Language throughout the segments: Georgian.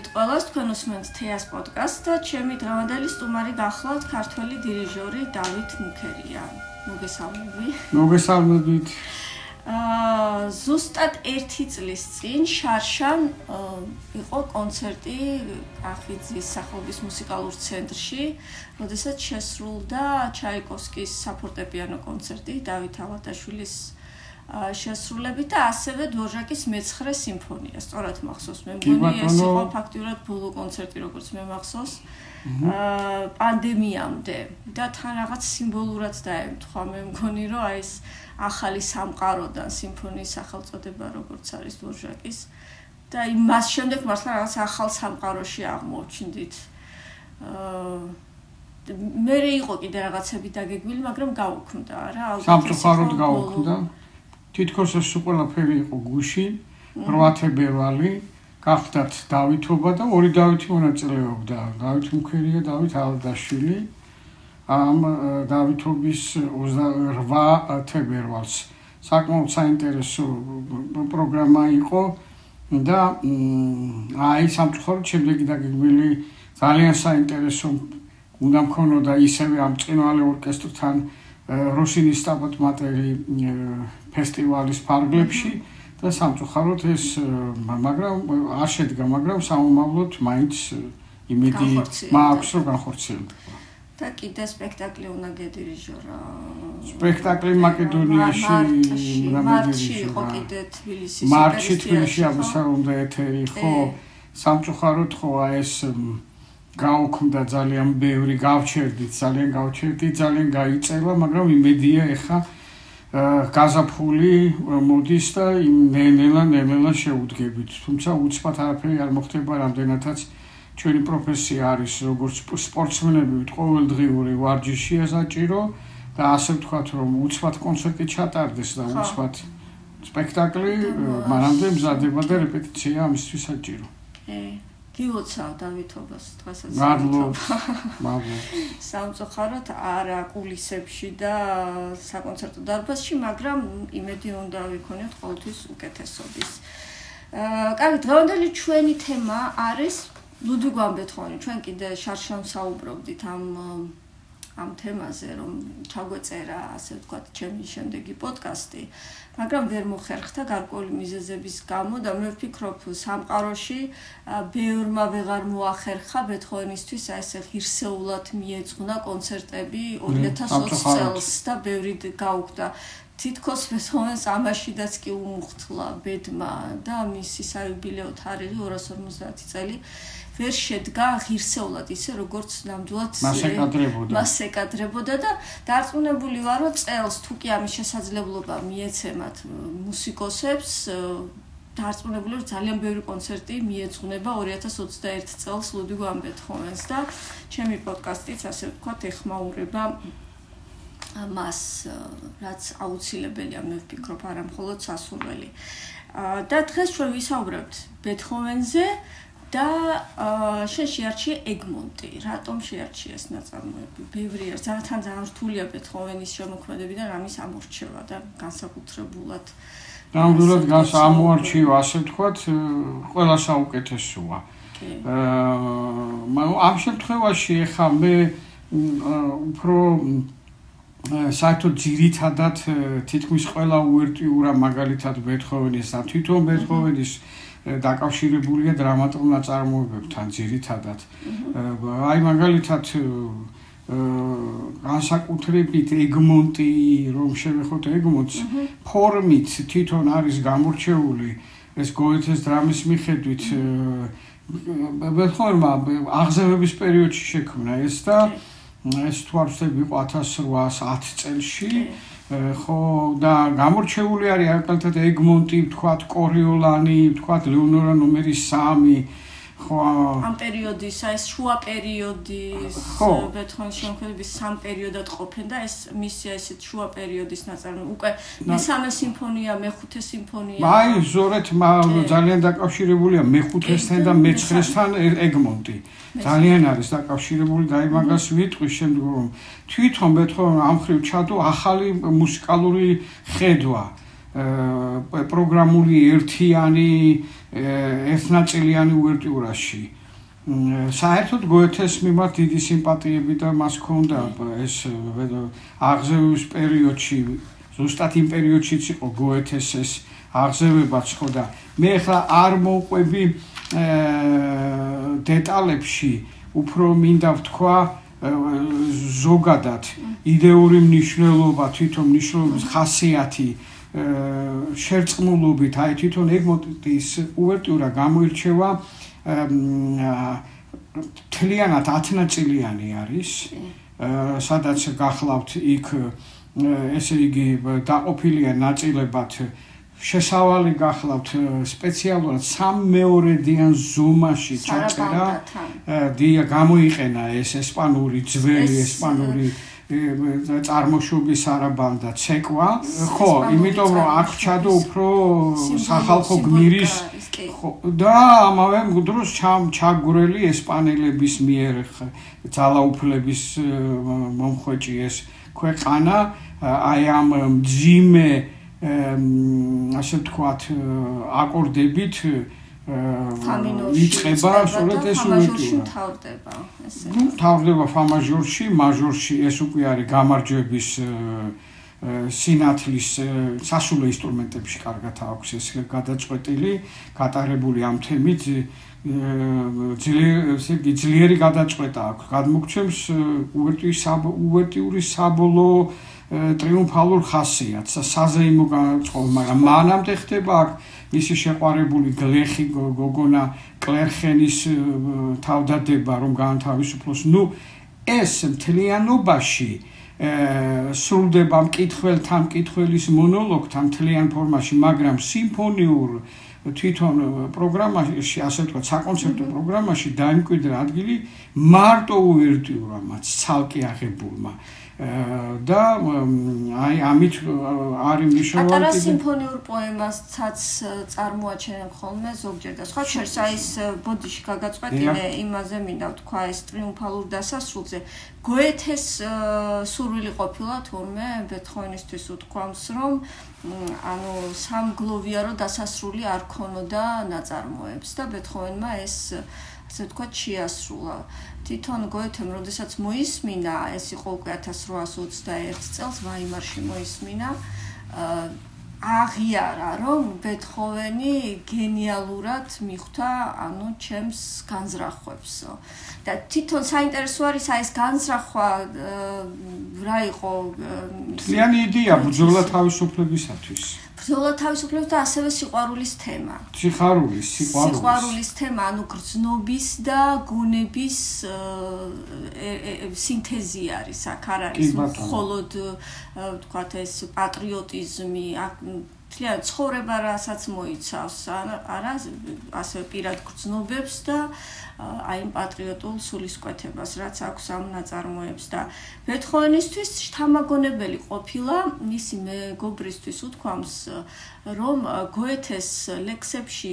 მოგესალმებით ყველას, თქვენ უსმენთ თეას პოდკასტს და ჩემი დღევანდელი სტუმარი გახლავთ ქართველი დირიჟორი დავით მუქერია. მოგესალმები. მოგესალმებით. აა ზუსტად 1 წლის წინ შარშან იყო კონცერტი კახიძის სახელობის მუსიკალურ ცენტრში, როდესაც შესრულდა ჩაიკოვსკის საფორტეპიანო კონცერტი დავით ავატაშვილის შესრულებით და ასევე დვორჟაკის მე-9 სიმფონია. სწორად მახსოვს მე მგონი ეს იყო ფაქტიურად ბოლო კონცერტი როგორც მე მახსოვს. აა პანდემიამდე და თან რაღაც სიმბოლურად დაემთხვა მე მგონი რომ აი ეს ახალი სამყაროდან სიმფონიის სახელწოდება როგორც არის დვორჟაკის და იმას შემდეგ მართლა რაღაც ახალ სამყაროში აღმოჩნდით. აა მე რე იყო კიდე რაღაცები დაგეგმილი, მაგრამ გაუქმდა რა. სამწუხაროდ გაუქმდა. თითქოს ეს ყველაფერი იყო გუში, 8 თებერვალი, გახდათ დავითობა და ორი დავითი მონაწილეობდა. დავით მუქერია, დავით ალდაშვილი. ამ დავითობის 28 თებერვალს საკმაოდ საინტერესო პროგრამა იყო და აი სამწუხაროდ შემდეგი დაგეგმილი ძალიან საინტერესო უნდა მქონოდა ისევე ამ წინვალე ორკესტრთან რუსინის სტაბოთ მატერი ფესტივალის ფარგლებში და სამწუხაროდ ეს მაგრამ არ შედგა, მაგრამ სამომავლოდ მაინც იმედი მაქვს რომ განხორციელდება. და კიდე სპექტაკლი უნდა გედირიჟორა. სპექტაკლი მაკედონიაში მარტში იყო კიდე თბილისის მარტში თბილისში ამასა უნდა ეთერი ხო სამწუხაროდ ხო ეს გაუქმდა ძალიან ბევრი გავჩერდით ძალიან გავჩერდით ძალიან გაიწევა მაგრამ იმედია ეხა გაზაფხული მოდის და ნელა ნელა შეუდგებით. თუმცა უცბად არაფერი არ მოხდება რამდენადაც ჩვენი პროფესია არის როგორც სპორტსმენები ყოველდღიური ვარჯიშია საჭირო და ასე ვთქვათ რომ უცბად კონცერტი ჩატარდეს და უცბად სპექტაკლი მანამდე მზადება და რეპეტიცია ამისთვის საჭირო. კი. გილოცავ დავითობას დღესაც მადლობა მადლობა სამწუხაროდ არა კულისებში და საკონცერტო დარბაზში მაგრამ იმედი უნდა ვიქონიოთ ყოველთვის უკეთესობის. აა კარგი დღევანდელი ჩვენი თემა არის ლუდვიგ ბეთჰოვენი ჩვენ კიდე შარშან საუბრობდით ამ ამ თემაზე რომ ჩაგვეწერა ასე ვთქვათ ჩემი შემდეგი პოდკასტი მაგრამ ვერ მოხერხდა გარკვეული მიზეზების გამო და მე ვფიქრობ სამყაროში ბევრმა ვეღარ მოახერხა ბეთჰოვენისთვის ასე ღირსეულად მიეძღვნა კონცერტები 2020 წელს და ბევრი გაუქმდა თითქოს ბეთჰოვენს ამაშიდაც კი უმუხთლა ბედმა და მისი საიუბილეო თარიღი 250 წელი ვერ შედგა ღირსეულად ისე როგორც ნამდვილად მას ეკადრებოდა. მას ეკადრებოდა და დარწმუნებული ვარ რომ წელს თუ კი ამის შესაძლებლობა მიეცემათ მუსიკოსებს დარწმუნებული ვარ ძალიან ბევრი კონცერტი მიეძღვნება 2021 წელს ლუდვიგ ვან ბეთჰოვენს და ჩემი პოდკასტიც ასე ვთქვათ ეხმაურება მას რაც აუცილებელია მე ვფიქრობ არა მხოლოდ სასურველი. და დღეს ჩვენ ვისაუბრებთ ბეთჰოვენზე და შენ შეარჩიე ეგმონტი. რატომ შეარჩიე ეს ნაწარმოები? ბევრია, ძალიან ძალიან რთულია ბეთჰოვენის შემოქმედებები და რამის ამორჩევა და განსაკუთრებულად ნამდვილად განს ამორჩივა, ასე ვთქვათ, ყველა საუკეთესოა. აა ამ შემთხვევაში ხა მე უფრო საერთოდ ძირითადად თითქმის ყველა უერთიურა მაგალითად ბეთჰოვენის და თვითონ ბეთჰოვენის დაკავშირებულია დრამატულ ნაწარმოებებთან ძირითადად. აი მაგალითად განსაკუთრებით ეგმონტი რომ შევეხოთ ეგმონტს ფორმით თვითონ არის გამორჩეული ეს გოეთეს დრამის მიხედვით ბეთჰოვენმა აღზევების პერიოდში შექმნა ეს და ეს თვალსები იყო 1810 წელში ხო და გამორჩეული არის აკალთად ეგმონტი, თქვათ კორიოლანი, თქვათ ლეონორა ნომერი 3 ხო ამ პერიოდის აი ეს შუა პერიოდის ბეთჰოვენის შემოქმედების სამ პერიოდად ყოფენ და ეს მისია ესეთ შუა პერიოდის ნაწარმოები უკვე მესამე სიმფონია მეხუთე სიმფონია. აი ზორეთ ძალიან დაკავშირებულია მეხუთესთან და მეცხრესთან ეგმონტი. ძალიან არის დაკავშირებული და აი მაგას ვიტყვი შემდგომ. თვითონ ბეთჰოვენი ამ ხრივ ჩადო ახალი მუსიკალური ხედვა. პროგრამული ერთიანი ერთნაწილიანი უვერტიურაში საერთოდ გოეთეს მიმართ დიდი სიმპათიები და მას ჰქონდა ეს აღზევების პერიოდში ზუსტად იმ პერიოდშიც იყო გოეთეს ეს აღზევებაც ხო და მე ხა არ მოყვები დეტალებში უფრო მინდა ვთქვა ზოგადად იდეური მნიშვნელობა თვითონ მნიშვნელობის ხასიათი შერწყმულობით აი თვითონ ეგმოტის უვერტიურა გამოირჩევა თლიანად 10 ნაწილიანი არის სადაც გახლავთ იქ ესე იგი დაყოფილია ნაწილებად. შესავალი გახლავთ სპეციალურად სამეორედიან ზომაში ჩაწერა. დია გამოიყენა ეს ესპანური ძველი ესპანური წარმოშობის არაბანდა ცეკვა. ხო იმიტომ რომ აქ ჩადო უფრო სახალხო გმირის ხო და ამავე დროს ჩაგვრელი ესპანელების მიერ ძალაუფლების მომხვეჭი ეს ქვეყანა. აი ამ ძიმე ასე ვთქვათ აკორდებით ვიწყება სწორედ ეს უიტი თავდება ესე ნუ თავდება ფამაჟორში მაჟორში ეს უკვე არის გამარჯვების სინათლის სასულე ინსტრუმენტებში კარგად აქვს ეს გადაწყვეტილი გატარებული ამ თემით ძლიერი ძლიერი გადაწყვეტა აქვს. გადმოგჩემს უვერტიურის უვერტიურის საბოლოო ტრიუმფალურ ხასიათს საზეიმო განწყობა მაგრამ მანამდე ხდება აქ მისი შეყვარებული გლეხი გოგონა კლერხენის თავდადება რომ განთავისუფლოს. ნუ ეს მთლიანობაში სრულდება მკითხველთან მკითხველის მონოლოგთან მთლიან ფორმაში მაგრამ სიმფონიურ თვითონ პროგრამაში ასე ვთქვათ საკონცერტო პროგრამაში დაიმკვიდრა ადგილი მარტო უვერტიურამაც ცალკე აღებულმა. და აი ამით არის მნიშვნელოვანი პატარა სიმფონიურ პოემასაც წარმოაჩენენ ხოლმე ზოგჯერ და სხვა. შერს აი ეს ბოდიში გაგაწყვეტინე იმაზე მინდა ვთქვა ეს ტრიუმფალურ დასასრულზე. გოეთეს სურვილი ყოფილა თურმე ბეთჰოვენისთვის უთქვამს რომ ანუ სამგლოვიარო დასასრული არ ქონოდა ნაწარმოებს და ბეთჰოვენმა ეს ასე ვთქვათ შეასრულა. თვითონ გოეთემ როდესაც მოისმინა ეს იყო უკვე 1821 წელს ვაიმარში მოისმინა. აღიარა რომ ბეთჰოვენი გენიალურად მიხვდა ანუ ჩემს განზრახვებსო. და თვითონ საინტერესო არის აი ეს განზრახვა რა იყო თლიანი იდეა ბრძოლა თავისუფლებისათვის ბრძოლა თავისუფლების და ასევე სიყვარულის თემა. სიხარულის, სიყვარულის. სიყვარულის თემა, ანუ გრძნობის და გონების სინთეზი არის, აქ არ არის მხოლოდ ვთქვათ ეს პატრიოტიზმი, თლიან ცხოვრება რასაც მოიცავს, არა ასე პირად გრძნობებს და აი იმ პატრიოტულ სულისკვეთებას, რაც აქვს ამ ნაწარმოებს და ბეთჰოვენისთვის შთამაგონებელი ყოფილა მისი მეგობრისთვის უთქვამს, რომ გოეთეს ლექსებში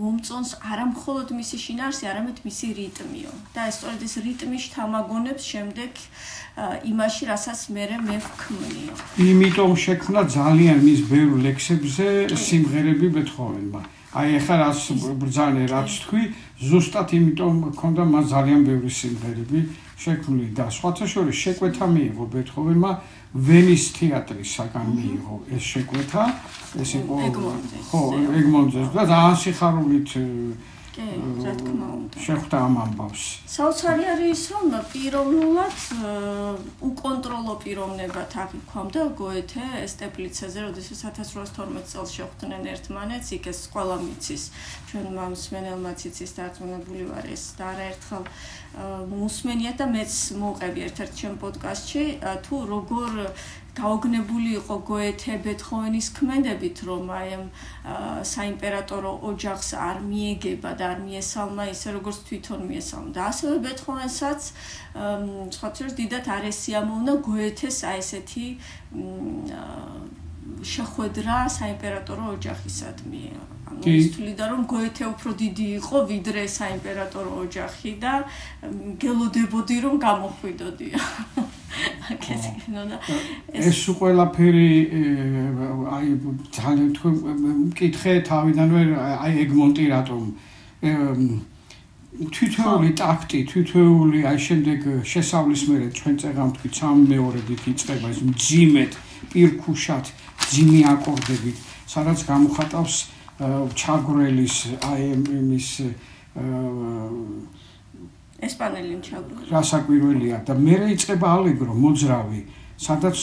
მომწონს არამხოლოდ მისი შინაარსი, არამედ მისი რიტმიო. და ეს სწორედ ეს რიტმი შთამაგონებს შემდეგ იმაში, რასაც მე მე ვქმნიო. იმიტომ შექმნა ძალიან მის ბევრ ლექსებზე სიმღერები ბეთჰოვენმა. აი ახლა რაც ბრძანე რაც თქვი, ზუსტად იმიტომ მქონდა მას ძალიან ბევრი სიმღერები შექმნილი და სხვათა შორის შეკვეთა მიიღო ბეთჰოვენმა ვენის თეატრისაგან მიიღო ეს შეკვეთა. ეს იყო ხო ეგმონტზეს და ძალიან სიხარულით კი, რა თქმა უნდა. შეხვდა ამ ამბავს. საოცარი არის რომ პიროვნულად უკონტროლო პიროვნებად აღიქვამდა გოეთე სტეპლიცაზე, როდესაც 1812 წელს შეხვდნენ ერთმანეთს, იქ ეს ყველა მიცის. ჩვენ მომსმენელმაც იცის დარწმუნებული ვარ ეს და არაერთხელ მუსმენია და მეც მოუყევი ერთ-ერთ ჩემ პოდკასტში თუ როგორ გაოგნებული იყო გოეთე ბეთჰოვენის ქმედებით, რომ აი ამ საიმპერატორო ოჯახს არ მიეგება და არ მიესალმა ისე როგორც თვითონ მიესალმა. და ასევე ბეთჰოვენსაც სხვათა დიდად არ ესიამოვნა გოეთეს აი ესეთი შეხვედრა საიმპერატორო ოჯახისადმი. ის თვლიდა რომ გოეთე უფრო დიდი იყო ვიდრე საიმპერატორო ოჯახი და გელოდებოდი რომ გამოხვიდოდია. ეს ყველაფერი აი ძალიან თქვენ მკითხე თავიდანვე აი ეგმონტი რატომ? თვითეული ტაქტი, თვითეული აი შემდეგ შესავლის მერე ჩვენ წეგამთქვით სამ მეორედით იწყება ეს მძიმედ პირქუშად ძიმი აკორდებით, სადაც გამოხატავს ჩაგრელის აი იმის ესპანელი ჩაგრელი. რასაკვირველია და მე რეიწება ალეგრო მოძრავი, სადაც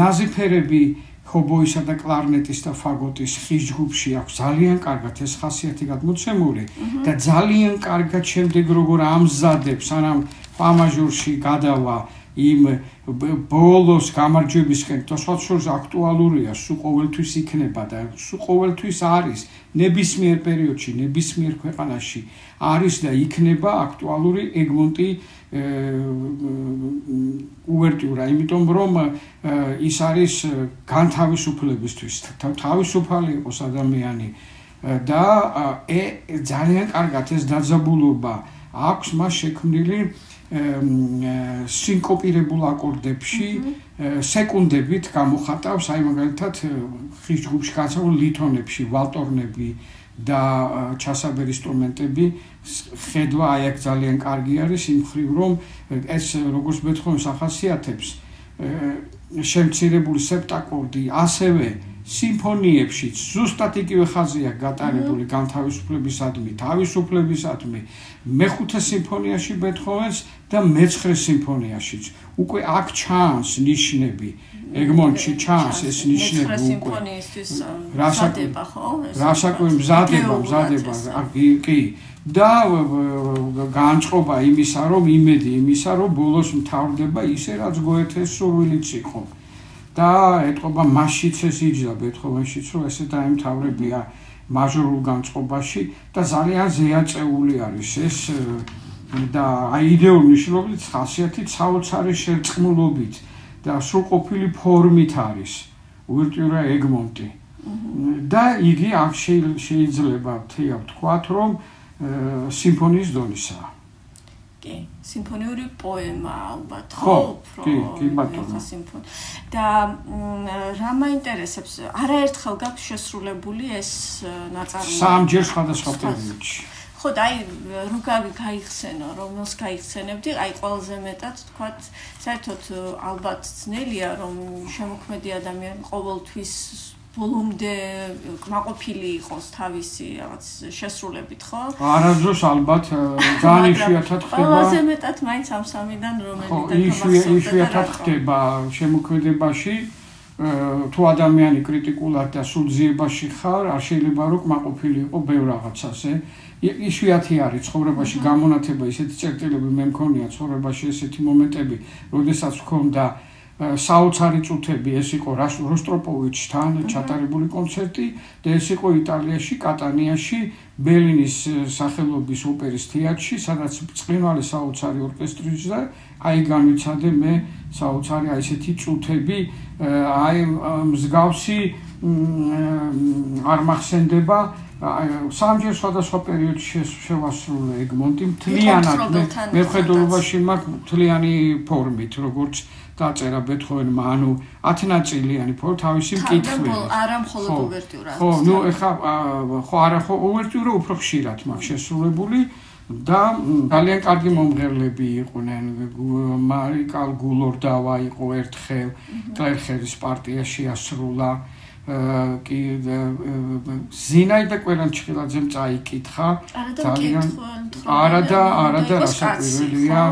ნაზიფერები ხობოისა და კლარნეტის და ფაგოტის ხის ჯგუფში აქვს ძალიან კარგად ეს ხასიათი გადმოცემული და ძალიან კარგად შემდეგ როგორ ამზადებს სანამ პამაჟურში გადავა იმ ბოლოს გამარჯვებისკენ თორსვათ შორს აქტუალურია სულ ყოველთვის იქნება და სულ ყოველთვის არის ნებისმიერ პერიოდში ნებისმიერ ქვეყანაში არის და იქნება აქტუალური ეგმონტი უვერტიურა იმიტომ რომ ის არის განთავისუფლებისთვის. თავისუფალი იყოს ადამიანი. და ძალიან კარგად ეს დაძაბულობა აქვს. მას შექმნილი სინკოპირებულ აკორდებში სეკუნდებით გამოხატავს აი მაგალითად ხის ჯგუფში გასაულ ლითონებში ვალტორნები და ჩასაბერ ინსტრუმენტები. ხედვა აი აქ ძალიან კარგი არის იმ ხრივ რომ ეს როგორც მეთხოვნს ახასიათებს შემცირებული სეპტაკორდი ასევე სიმფონიებში ზუსტად იგივე ხაზია გატარებული განთავისუფლებისადმი, თავისუფლებისადმი, მეხუთე სიმფონიაში ბეთჰოვენს და მეცხრე სიმფონიაშიც. უკვე აქ ჩანს ნიშნები, ეგმონტში ჩანს ეს ნიშნები უკვე. რასაკვირველია ხო? რასაკვირველია, მზადება, მზადება, კი. და განწყობა იმისა, რომ იმედი იმისა, რომ ბოლოს მთავრდება ისე, რაც გოეთეს სურვილიც იყო. და ეთყობა მასშიც ეს იჯდა ბეთჰოვენშიც რომ ესე დაემთავრებია მაჟორულ განწყობაში და ძალიან ზეაწეული არის ეს და აი იდეური მნიშვნელობით ხასიათით საოცარი შერწყმულობით და სრულყოფილი ფორმით არის უვერტიურა ეგმონტი. და იგი აქ შეიძლება თქვათ რომ სიმფონიის დონისაა. კი, სიმფონიური პოემა ალბათ, ხო? კი, კი, ბატონო. სიმფონი. და რა მაინტერესებს, არაერთხელ გაქვს შესრულებული ეს ნაწარმოები? სამჯერ სხვადასხვა პერიოდში. ხო, და აი, როგავი გაიხსენო, რომელს გაიხსენებდი, აი ყველაზე მეტად თქვათ, საერთოდ ალბათ ძნელია, რომ შემოქმედი ადამიანი ყოველთვის ბოლომდე კმაყოფილი იყოს თავისი რაღაც შესრულებით, ხო? არაზოს ალბათ ძალიან იშვიათად ხდება. ყველაზე მეტად მაინც ამ სამიდან რომელიც და იშვიათად ხდება შემოქმედებაში თუ ადამიანი კრიტიკულად და სულძიებაში ხარ, არ შეიძლება რომ კმაყოფილი იყო ბევრ რაღაცაზე. იშვიათი არის ცხოვრებაში გამონათება ისეთი წერტილები მე მქონია ცხოვრებაში ესეთი მომენტები, როდესაც ვქონდა საოცარი წუთები. ეს იყო როსტროპოვიჩთან ჩატარებული კონცერტი და ეს იყო იტალიაში კატანიაში ბელინის სახელობის ოპერის თეატრში სადაც წვიმალი საოცარი ორკესტრის და აი განვიცადე მე საოცარი აი ესეთი წუთები აი მსგავსი არ მახსენდება. სამჯერ სხვადასხვა პერიოდში შევასრულე ეგმონტი მთლიანად მე ხედულობაში მაქვს მთლიანი ფორმით როგორც დაწერა ბეთჰოვენმა, ანუ 10 ნაწილიანი ფო თავისი მკითხვი. არა მხოლოდ უვერტიურა. ხო, ნუ ეხა ხო არა ხო უვერტიურა უფრო ხშირად მაქვს შესრულებული და ძალიან კარგი მომღერლები იყვნენ. მარიკალ გულორდავა იყო ერთხელ კლერხერის პარტიაში ასრულა. კი ზინაი და კვერანჩხილაძემ წაიკითხა. ძალიან არა და არა და რასაკვირველია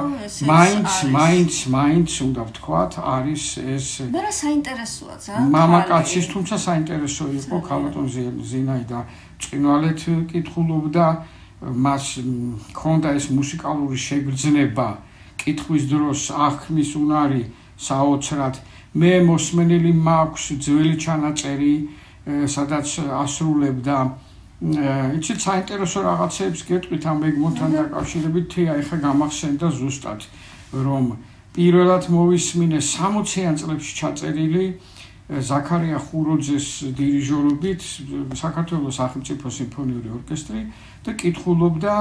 მაინც მაინც მაინც უნდა ვთქვათ არის ეს მე რა საინტერესოა ძალიან მამაკაცის თუმცა საინტერესო იყო ქალბატონ ზინაი და წინვალეთ კითხულობდა. მას ქონდა ეს მუსიკალური შეგრძნება. კითხვის დროს აღქმის უნარი საოცრად მე მოსმენელი მაქვს ძველი ჩანაწერი სადაც ასრულებდა. იცით საინტერესო რაღაცებს გეტყვით ამ ეგმონთან დაკავშირებით თია ეხა გამახსენდა ზუსტად რომ პირველად მოვისმინე 60-იან წლებში ჩაწერილი ზაქარია ხუროძეს დირიჟორობით საქართველოს სახელმწიფო სიმფონიური ორკესტრი და კითხულობდა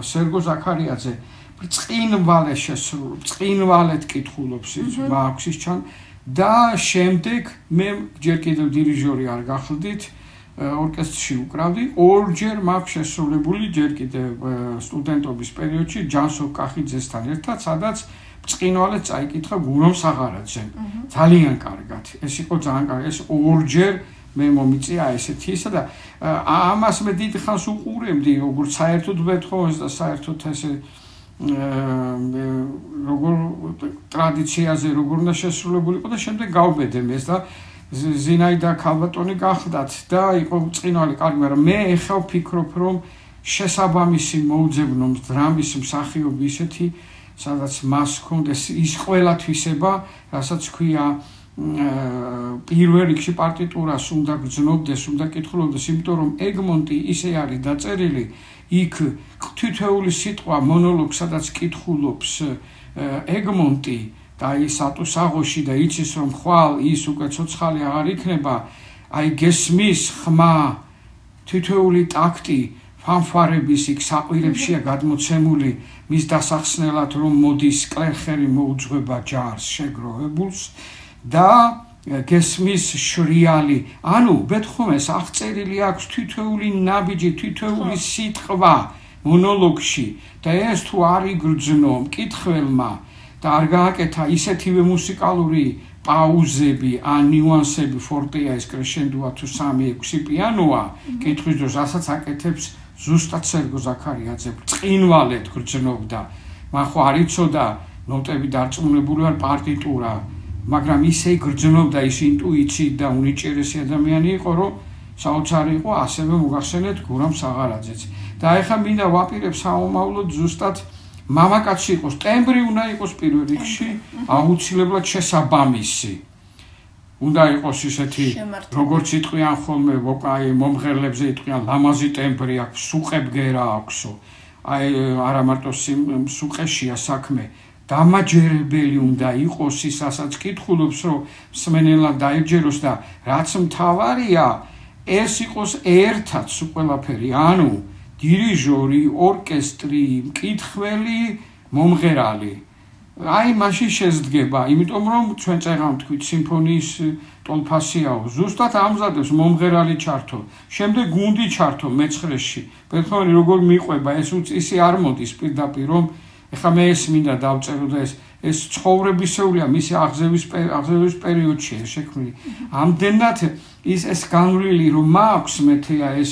სერგო ზაქარიაძე. წინვალე შესრულ, წინვალეთ კითხულობს ის მაქსის ჩან და შემდეგ მე ჯერ კიდევ დირიჟორი არ გახლდით ორკესტრში უკრავდი. ორჯერ მაქვს შესრულებული ჯერ კიდევ სტუდენტობის პერიოდში ჯანსო კახიძესთან ერთად სადაც წინვალე წაიკითხა გურამ საღარაძე ძალიან კარგად. ეს იყო ძალიან კარგი ეს ორჯერ მე მომიწია ესეთი ისა და ამას მე დიდ ხანს უყურებდი როგორც საერთოდ ვეთხოვეს და საერთოდ ესე როგორ ტრადიციაზე როგორ უნდა შესრულებულიყო და შემდეგ გავბედე მეს და ზინაიდა ქალბატონი გახდათ და იყო წინვალი კარგი მაგრამ მე ეხლა ვფიქრობ რომ შესაბამისი მოუძებნო დრამის მსახიობი ისეთი სადაც მას ჰქონდეს ის ყველა თვისება რასაც ქვია პირველ რიგში პარტიტურას უნდა გძნობდეს, უნდა კითხულობდეს, იმიტომ რომ ეგმონტი ისე არის დაწერილი, იქ თითოეული სიტყვა მონოლოგ სადაც კითხულობს ეგმონტი და ის ატუსაღოში და იცის რომ ხვალ ის უკვე ცოცხალი აღარ იქნება, აი გესმის ხმა. თითოეული ტაქტი ფანფარების იქ საყვირებშია გადმოცემული მის დასახსნელად რომ მოდის კლერხერი მოუძღვება ჯარს შეგროვებულს და გესმის შრიალი. ანუ ბეთხომეს აღწერილი აქვს თითოეული ნაბიჯი, თითოეული სიტყვა მონოლოგში. და ეს თუ არ იგრძნო მკითხველმა და არ გააკეთა ისეთივე მუსიკალური პაუზები, ან ნიუანსები ფორტეა ეს კრეშენდოა თუ 3-6 პიანოა, კითხვის დროს ასაც აკეთებს ზუსტად სერგო ზაქარიაძე, წინვალეთ გრძნობდა. მან ხო არ იცოდა ნოტები დარწმუნებული ვარ პარტიტურა მაგრამ ისე გრძნობდა ის ინტუიციით და უნიჭერესი ადამიანი იყო, რომ საოცარი იყო ასევე მოგახსენეთ გურამ საღარაძეც. და ეხლა მინდა ვაპირებ საომავლოდ ზუსტად მამაკაცი იყოს, ტემბრი უნდა იყოს პირველ რიგში, აუცილებლად შესაბამისი. უნდა იყოს ისეთი, როგორც იტყვიან ხოლმე ვოკაი მომღერლებზე იტყვიან ლამაზი ტემბრი აქვს, სუყებგერა აქვსო. აი არა მარტო სუყეშია საქმე, დამაჯერებელი უნდა იყოს ის ასაც კითხულობს რომ სმენელა დაიჯეროს და რაც მთავარია ეს იყოს ერთად ყველაფერი ანუ დირიჟორი ორკესტრი მკითხველი მომღერალი. აი მაშინ შეძგება იმიტომ რომ ჩვენ წერამ თქვით სიმფონიის ტოლფასიაო. ზუსტად ამზადებს მომღერალი ჩართო. შემდეგ გუნდი ჩართო მეცხრეში. ბეთჰოვენი როგორ მიყვება ეს ისე არ მოდის პირდაპირ რომ ეხლა მე ეს მინდა დავწერო და ეს ეს ცხოვრებისეულია მისი აღზევის აღზევის პერიოდში შექმნილი. ამდენად ის ეს განვლილი რომ მაქვს მეთეა ეს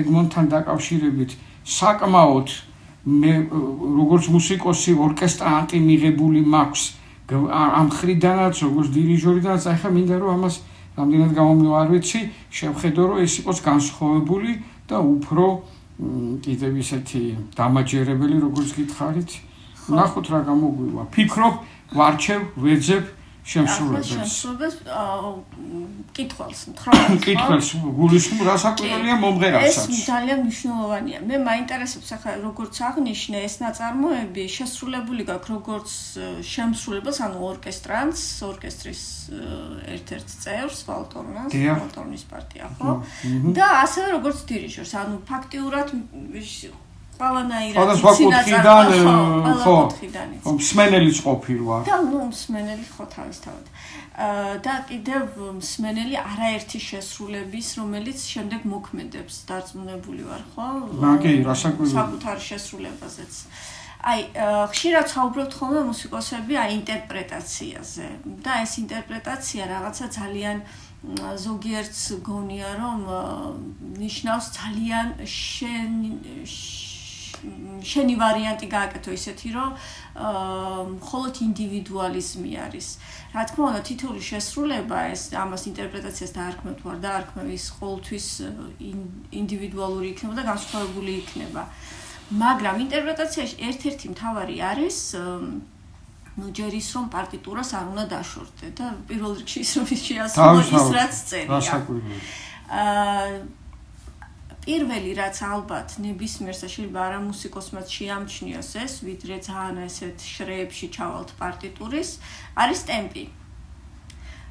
ეგმონთან დაკავშირებით საკმაოდ მე როგორც მუსიკოსი ორკესტრანტი მიღებული მაქვს ამ ხრიდანაც როგორც დირიჟორიდანაც ახლა მინდა რომ ამას რამდენად გამომივა არ ვიცი შევხედო რომ ეს იყოს განსხვავებული და უფრო კიდევ ისეთი დამაჯერებელი როგორც გითხარით. ნახოთ რა გამოგვივა. ფიქრობ ვარჩევ ვეძებ შემსრულებელს. კითხავს მთხრობ კითხავს გულისხმ რა საკვირველია მომღერალსაც. ეს ძალიან მნიშვნელოვანია. მე მაინტერესებს ახლა როგორც აღნიშნე ეს ნაწარმოები შესრულებული გაქვს როგორც შემსრულებელს ანუ ორკესტრანტს ორკესტრის ერთ-ერთ წევრს ვალტორნას ვალტორნის პარტია ხო? და ასევე როგორც დირიჟორს. ანუ ფაქტიურად ყველანაირად სინაზარდან ხო ხო მსმენელიც ყოფილი ვარ და ნუ მსმენელი ხო თავისთავად და კიდევ მსმენელი არაერთი შესრულების რომელიც შემდეგ მოქმედებს დარწმუნებული ვარ ხო? მაგე რასაკვირველია საკუთარ შესრულებაზეც. აი ხშირად საუბრობთ ხოლმე მუსიკოსები აი ინტერპრეტაციაზე. და ეს ინტერპრეტაცია რაღაცა ძალიან ზოგიერთს გონია რომ ნიშნავს ძალიან შენ შენი ვარიანტი გააკეთო ისეთი, რომ მხოლოდ ინდივიდუალიზმი არის. რა თქმა უნდა, თითოეული შესრულება ეს ამას ინტერპრეტაციას დაარქმევ თუ არ დაარქმევ ის ყოველთვის ინდივიდუალური იქნება და განსხვავებული იქნება. მაგრამ ინტერპრეტაციაში ერთ-ერთი მთავარი არის ну ჯერის რომ პარტიტურას არ უნდა დაშორდე და პირველ რიგში ის რომ შეასრულო ის რაც წერია. აა პირველი რაც ალბათ ნებისმიერს და შეიძლება არა მუსიკოსმაც შეამჩნიოს ეს, ვიდრე ძალიან ესეთ შრეებში ჩავალთ პარტიტურის, არის ტემპი.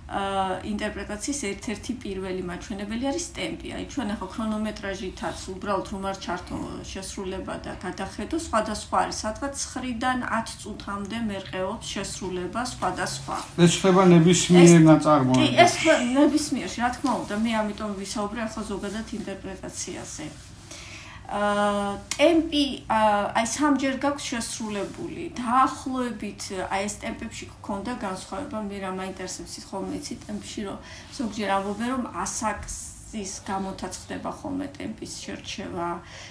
ინტერპრეტაციის ერთ-ერთი პირველი მაჩვენებელი არის ტემპი. აი ჩვენ ახლა ქრონომეტრაჟითაც უბრალოდ რომ არ ჩართო შესრულება და გადახედო, სხვადასხვა არის, სადღაც 9-დან 10 წუთამდე მერყეობს შესრულება სხვადასხვა. ეს ხდება ნებისმიერ ნაწარმოებში. კი, ეს ნებისმიერში, რა თქმა უნდა, მე ამიტომ ვისაუბრე ახლა ზოგადად ინტერპრეტაციაზე. აა ტემპი აი სამჯერ გაქვს შესრულებული. დაახლოებით აი ეს ტემპებში გქონდა განსხვავება, მე რა მაინტერესებს ხოლმე იცი ტემპში, რომ ზოგჯერ ამბობენ რომ ასაკს ის გამოთაც ხდება ხოლმე ტემპის შერჩევა,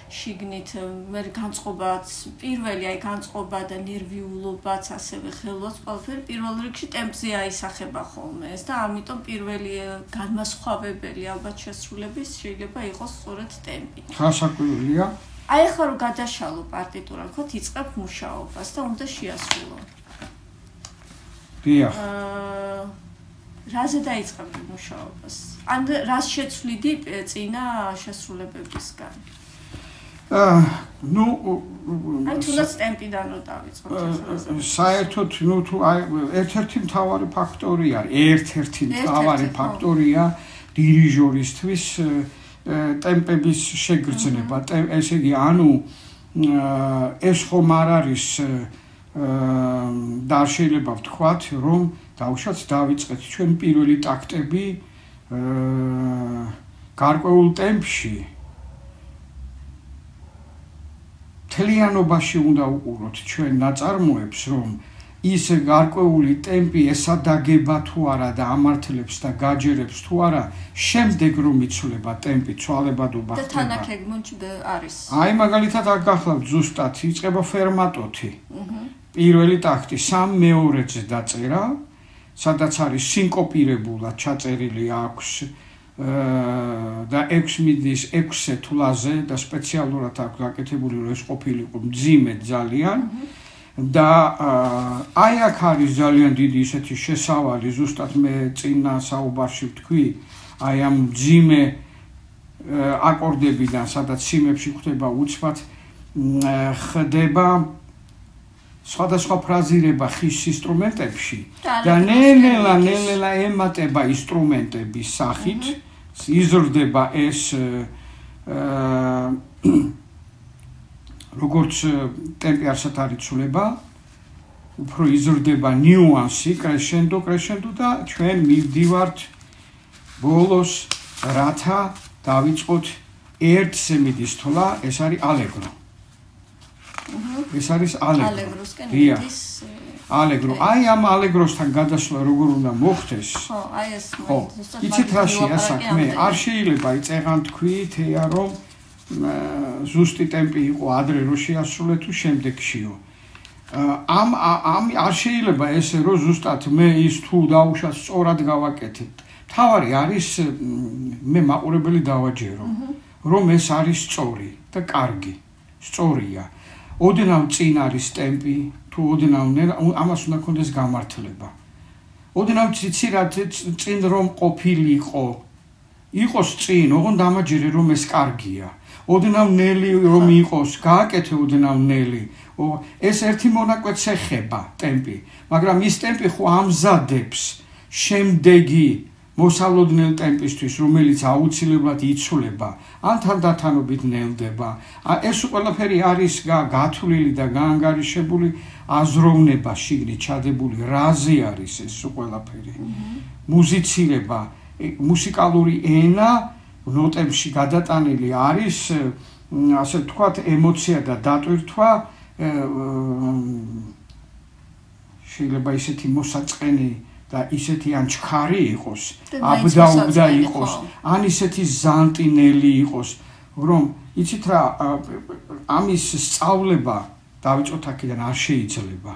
შიგნით მე განწყობაც, პირველი აი განწყობა და ნერვიულობაც, ასევე ხელვაც ყველაფერი პირველ რიგში ტემპზე აისახება ხოლმე ეს და ამიტომ პირველი განმასხვავებელი ალბათ შესრულების შეიძლება იყოს სწორედ ტემპი. ხასაკვირია? აი ახლა რომ გადაშალო პარტიტურა, ხო, იწყებ მუშაობას და უნდა შეასრულო. დიახ. აა რაზე დაიწყებდი მუშაობას? ან რას შეცვლიდი წინა შესრულებებისგან? აა ნუ აი თუნდაც ტემპიდან რო დავიწყოთ საერთოდ ნუ თუ აი ერთ-ერთი მთავარი ფაქტორი არის, ერთ-ერთი მთავარი ფაქტორია დირიჟორისთვის ტემპების შეგრძნება. ესე იგი, ანუ ეს ხომ არ არის აა და შეიძლება ვთქვათ, რომ დავშოთ დავიწყეთ ჩვენ პირველი ტაქტები აა გარკვეულ ტემპში. თლიანობაში უნდა უყუროთ ჩვენ ნაწარმოებს რომ ის გარკვეული ტემპი ესადაგება თუ არა და ამართლებს და გაჯერებს თუ არა შემდეგ რომ იცვლება ტემპი ცვალებადობა ხდება. და თანაქეგმონჩ არის. აი მაგალითად აქ გახლავთ ზუსტად იწება ფერმატოთი. აჰა პირველი ტაქტი სამ მეორეზე დაწერა სადაც არის სინკოპირებულად ჩაწერილი აქვს და 6 მიდის 6-ე თვლაზე და სპეციალურად აქვს გაკეთებული რომ ეს ყოფილიყო მძიმე ძალიან. და აი აქ არის ძალიან დიდი ისეთი შესავალი ზუსტად მე წინა საუბარში ვთქვი აი ამ მძიმე აკორდებიდან სადაც სიმებში ხდება უცბად ხდება სხვადასხვა ფრაზირება ხის ინსტრუმენტებში და ნელ-ნელა ნელ-ნელა ემატება ინსტრუმენტების სახით. იზრდება ეს როგორც ტემპი არსად არის ცვლება უფრო იზრდება ნიუანსი კრეშენდო კრეშენდო და ჩვენ მივდივართ ბოლოს რათა დავიწყოთ ერთ სემიდის თვლა ეს არის ალეგრო ეს არის ალეგრო. დია. ალეგრო. აი ამ ალეგროსთან გადასვლა როგორ უნდა მოხდეს? ხო, აი ეს მოიწესა. იცით რაშია საქმე? არ შეიძლება იწეღან თქვი თეა რომ ზუსტი ტემპი იყო ადრე რო შეასრულე თუ შემდეგშიო. ამ ამ არ შეიძლება ესე რომ ზუსტად მე ის თუ დაუშვათ სწორად გავაკეთებ. თავარი არის მე მაყურებელი დავაჯერო რომ ეს არის სწორი და კარგი. სწორია. ოდნავ წინ არის ტემპი, თუ ოდნავ ამას უნდა კონდეს გამართლება. ოდნავ ციცი რა წინ რომ ყოფილიყო. იყოს წინ, ოღონ დამაჯერე რომ ეს კარგია. ოდნავ ნელი რომ იყოს, გააკეთე ოდნავ ნელი. ეს ერთი მონაკვეთს ეხება ტემპი, მაგრამ ის ტემპი ხო ამზადებს შემდეგი მოსალოდნელ ტემპისთვის, რომელიც აუცილებლად იცვლება, ან თანდათანობით ნელდება. ეს ყველაფერი არის გათვლილი და გაანგარიშებული აზროვნება შიგნით ჩადებული, რაზე არის ეს ყველაფერი. მუსიცირება, მუსიკალური ენა ნოტებში გადატანილი არის, ასე ვთქვათ, ემოცია და დატვირთვა შეიძლება ისეთი მოსაწყენი და ისეთი ან ჩქარი იყოს, აბდაუბდა იყოს, ან ისეთი ზანტინელი იყოს, რომ იცით რა ამის სწავლება დავიწყოთ აქედან არ შეიძლება.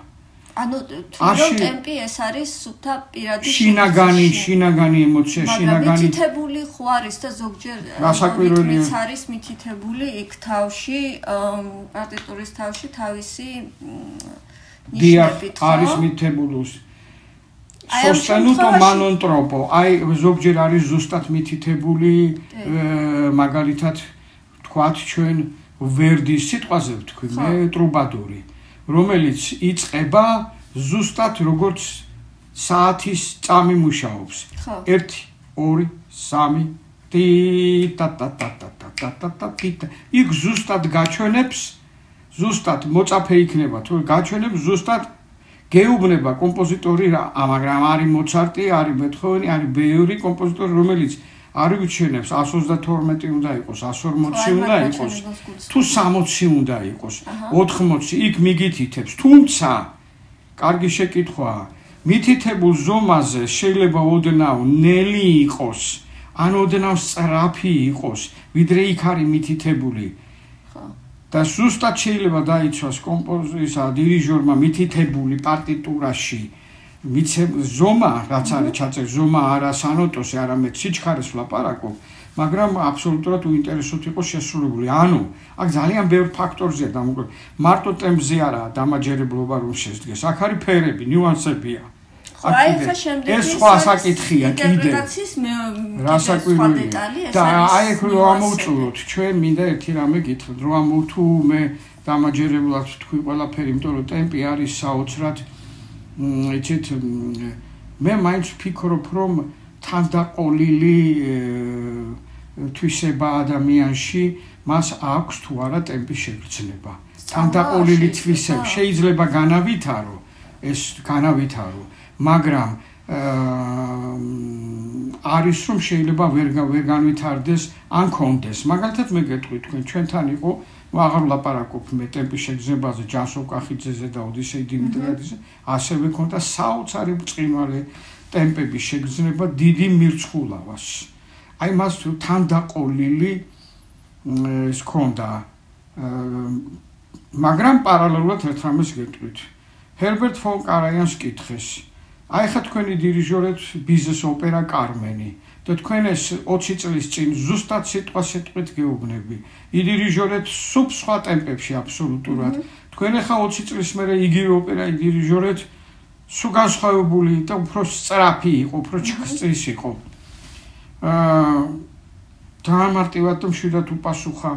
ანუ თვითონ ტემპი ეს არის სუთა პირადი შინაგანი, შინაგანი ემოცია, შინაგანი მითითებული ხო არის და ზოგჯერ გასაკვირველია არის მითითებული იქ თავში, პარტიტურის თავში თავისი ნიშნებით ხო? არის მითითებული სოსტენუტო მანონტროპო აი ზოგჯერ არის ზუსტად მითითებული მაგალითად თქვათ ჩვენ ვერდის სიტყვაზე ვთქვი მე ტრუბადური რომელიც იწება ზუსტად როგორც საათის წამი მუშაობს. ხო. 1 2 3 ტი ტა ტა ტა ტა ტა ტა ტა ტი იქ ზუსტად გაჩვენებს ზუსტად მოწაფე იქნება თუ გაჩვენებს ზუსტად გეუბნება კომპოზიტორი რა. მაგრამ არის მოცარტი არის ბეთჰოვენი არის ბევრი კომპოზიტორი რომელიც არ უჩვენებს 132 უნდა იყოს 140 უნდა იყოს თუ 60 უნდა იყოს 80 იქ მიგითითებს თუმცა კარგი შეკითხვაა მითითებულ ზომაზე შეიძლება ოდნავ ნელი იყოს ან ოდნავ სწრაფი იყოს ვიდრე იქ არის მითითებული და ზუსტად შეიძლება დაიცვას კომპოზიტორისა დირიჟორმა მითითებული პარტიტურაში. მიცე ზომა რაც არის ჩაწერ ზომა არა სანოტოსი არამედ სიჩქარეს ვლაპარაკობ მაგრამ აბსოლუტურად უინტერესოთ იყო შესრულებული. ანუ აქ ძალიან ბევრ ფაქტორზეა დამოკიდებული მარტო ტემპზე არა დამაჯერებლობა რომ შესდგეს აქ არის ფერები ნიუანსებია აი ხა შემდეგ ეს სხვა საკითხია კიდე ინტერპრეტაციის მე რა საკვირველია და აი ხო ამოვწულოთ ჩვენ მინდა ერთი რამე გითხრათ. რომ ამო თუ მე დამაჯერებლად თქვი ყველაფერი იმიტომ რომ ტემპი არის საოცრად იცით მე მაინც ვფიქრობ რომ თანდაყოლილი თვისება ადამიანში მას აქვს თუ არა ტემპის შეგრძნება. თანდაყოლილი თვისება შეიძლება განავითარო ეს განავითარო მაგრამ არის რომ შეიძლება ვერ ვერ განვითარდეს ან კონდეს მაგალითად მე გეტყვი თქვენ ჩვენთან იყო აღარ ლაპარაკობ მე ტემპის შეგზებაზე ჯანსო კახიძეზე და ოდისეი დიმიტრიადიზე ასევე ქონდა საოცარი ბრწყინვალე ტემპების შეგზნება დიდი მირცხულავას აი მას თან დაყოლილი ეს ქონდა. მაგრამ პარალელურად ერთ რამეს გეტყვით. ჰერბერტ ფონ კარაიანს კითხეს აი ხა თქვენი დირიჟორეთ ბიზნეს ოპერა კარმენი და თქვენ ეს 20 წლის წინ ზუსტად სიტყვა სიტყვით გეუბნები. იდირიჟორეთ სუბ სხვა ტემპებში აბსოლუტურად. თქვენ ახლა 20 წლის მერე იგივე ოპერა იდირიჟორეთ სუ განსხვავებული და უფრო სწრაფი იყო, უფრო ჩქწის იყო. აა დაამარტივად და მშვიდად უპასუხა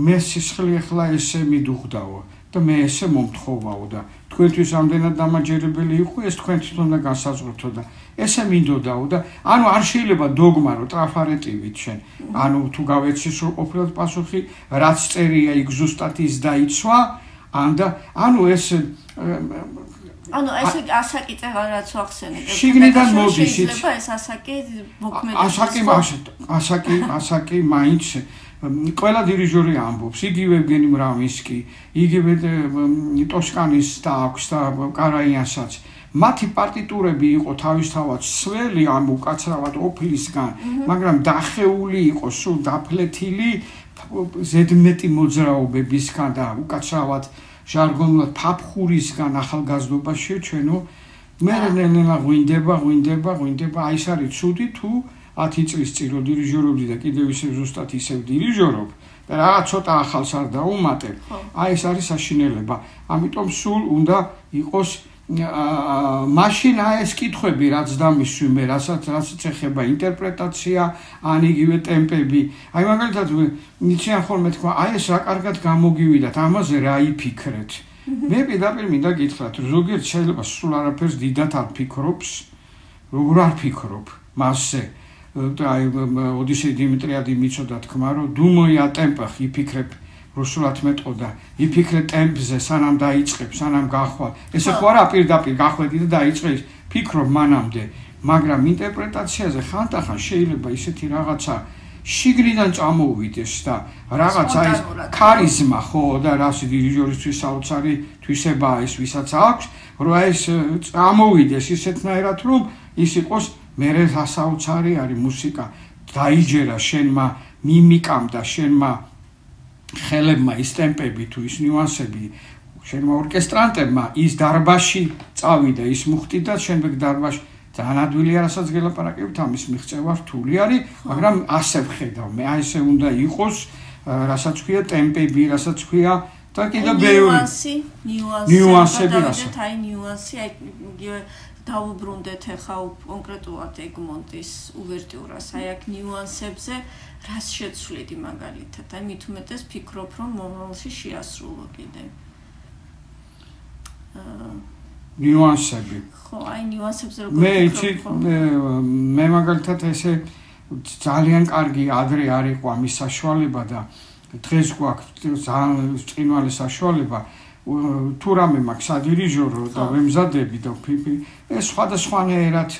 მე სისხლი ახლა ესე მიდუღდაო და მე ესე მომთხოვაო და თქვენთვის ამდენად დამაჯერებელი იყო ეს თქვენთვის უნდა განსაზღვრთო და ესე მინდოდაო და ანუ არ შეიძლება დოგმა რო ტრაფარეტივით შენ. ანუ თუ გავეცის რო ყოფილად პასუხი რაც წერია იქ ზუსტად ის დაიცვა ან და ანუ ეს ანუ ეს ასაკი რაც ვახსენებ შიგნიდან მოდის შეიძლება ეს ასაკი მოქმედი ასაკი ასაკი ასაკი მაინც ყველა დირიჟორი ამბობს, იგივე ევგენი მრავინსკი, იგივე ტოსკანის და აქვს და კარაიანსაც. მათი პარტიტურები იყო თავისთავად სველი, ამ უკაცრავად ოფლისგან, მაგრამ დახეული იყო სულ დაფლეთილი ზედმეტი მოძრაობებისგან და უკაცრავად ჟარგონულად ფაფხურისგან ახალგაზრდობაში ჩვენო მე ნელა ღვინდება, ღვინდება, ღვინდება, აი ეს არის ცუდი თუ 10 წლის წინ რო დირიჟორობდი და კიდევ ისე ზუსტად ისე დირიჟორობ და რა ცოტა ახალს არ დაუმატებ. აი ეს არის საშინელება. ამიტომ სულ უნდა იყოს მაშინ აი ეს კითხები რაც დამისვი მე რასაც რაც ეხება ინტერპრეტაცია ან იგივე ტემპები. აი მაგალითად ნიჩიან ხოლმე თქვა აი ეს რა კარგად გამოგივიდათ ამაზე რა იფიქრეთ. მე პირდაპირ მინდა გითხრათ ზოგიერთ შეიძლება სულ არაფერს დიდად არ ფიქრობს. როგორ არ ფიქრობ მასზე? აი ოდისეი დიმიტრიადი მიწოდა თქმა რომ დუმოია ტემპა იფიქრებ რუსულად მეტყოდა იფიქრე ტემპზე სანამ დაიწყებ სანამ გახვალ ესე ხო. არა პირდაპირ გახვედი და დაიწყე ფიქრობ მანამდე მაგრამ ინტერპრეტაციაზე ხანდახან შეიძლება ისეთი რაღაცა შიგნიდან წამოუვიდეს და რაღაცა ის ქარიზმა ხო და რას დირიჟორისთვის საოცარი თვისებაა ეს ვისაც აქვს რომ ეს წამოუვიდეს ისეთნაირად რომ ის იყოს მე სასაუცარი არის მუსიკა. დაიჯერა შენმა მიმიკამ და შენმა ხელებმა ის ტემპები თუ ის ნიუანსები შენმა ორკესტრანტებმა ის დარბაში წავიდა ის მუხტი და შენ მეგ დარბაში ძალიან ადვილია რასაც გელაპარაკებთ ამის მიღწევა რთული არის მაგრამ ასე ვხედავ მე აი ესე უნდა იყოს რასაც ქვია ტემპები რასაც ქვია და კიდე ბევრი. ნიუანსი ნიუანსები რასაც აი ნიუანსი აი დაუბრუნდეთ ახლა კონკრეტულად ეგმონტის უვერტიურას, აი აქ ნიუანსებზე რას შეცვლიდი მაგალითად? აი მით უმეტეს ფიქრობ, რომ მომავალში შეასრულო კიდე. აა ნიუანსები. ხო, აი ნიუანსებზე როგორ მე იცი მე მაგალითად ესე ძალიან კარგი ადრე არ იყო ამის საშუალება და დღეს გვაქვს ძალიან წინვალი საშუალება თუ რამე მაქვს ადირიჟორო და ვემზადები და ფიფი ეს სხვადასხვანაირად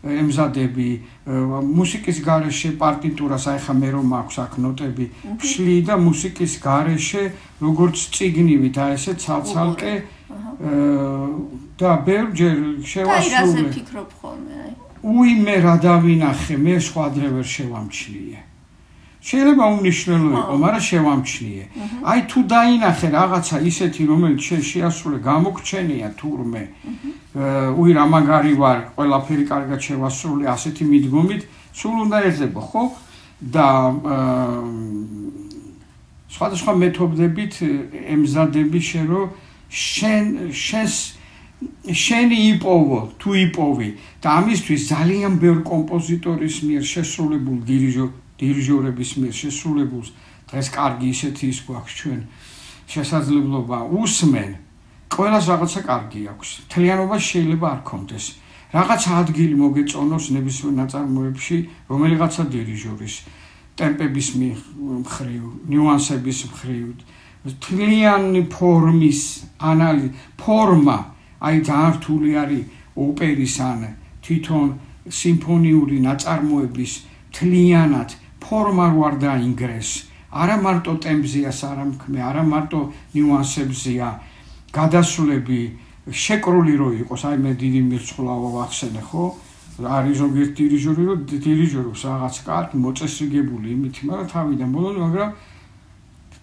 ემზადები. მუსიკის გარეშე პარტიტურას აი ხა მე რომ მაქვს აქ ნოტები ფშლი და მუსიკის გარეშე როგორც ციგნივით აი ესე ცალცალკე და ბევრჯერ შევასრულე. და ირაზე ფიქრობ ხოლმე აი. უი მე რა დავინახე მე სხვა დღე ვერ შევამჩნიე შეიძლება უნიშნელო იყო მაგრამ შევამჩნიე. აი თუ დაინახე რაღაცა ისეთი რომელიც შეასრულე გამოგჩენია თურმე უი რა მაგარი ვარ ყველაფერი კარგად შევასრულე ასეთი მიდგომით სულ უნდა ეძებო ხო? და სხვადასხვა მეთოდებით ემზადები შენ რომ შენ შენს შენი იპოვო თუ იპოვი. და ამისთვის ძალიან ბევრ კომპოზიტორის მიერ შესრულებულ დირიჟორ დირიჟორების მიერ შესრულებულს. დღეს კარგი ისეთი ის გვაქვს ჩვენ. შესაძლებლობა უსმენ. ყველას რაღაცა კარგი აქვს. თლიანობა შეიძლება არ კონდეს რაღაც ადგილი მოგეწონოს ნებისმიერ ნაწარმოებში რომელიღაცა დირიჟორის. ტემპების მხრივ ნიუანსების მხრივ. თლიანი ფორმის ანალიზი ფორმა. აი ძალიან რთული არის ოპერის ან თვითონ სიმფონიური ნაწარმოების თლიანად ფორმა ვარ დაინგრეს არა მარტო ტემპზეა სარამქმე არა მარტო ნიუანსებზეა გადასვლები შეკრული რო იყოს. აი მე დიდი მირცხლავა ვახსენე ხო? არის ზოგიერთი დირიჟორი რო დირიჟორობს რაღაც კარგი მოწესრიგებული იმით მაგრამ თავიდან ბოლომდე მაგრამ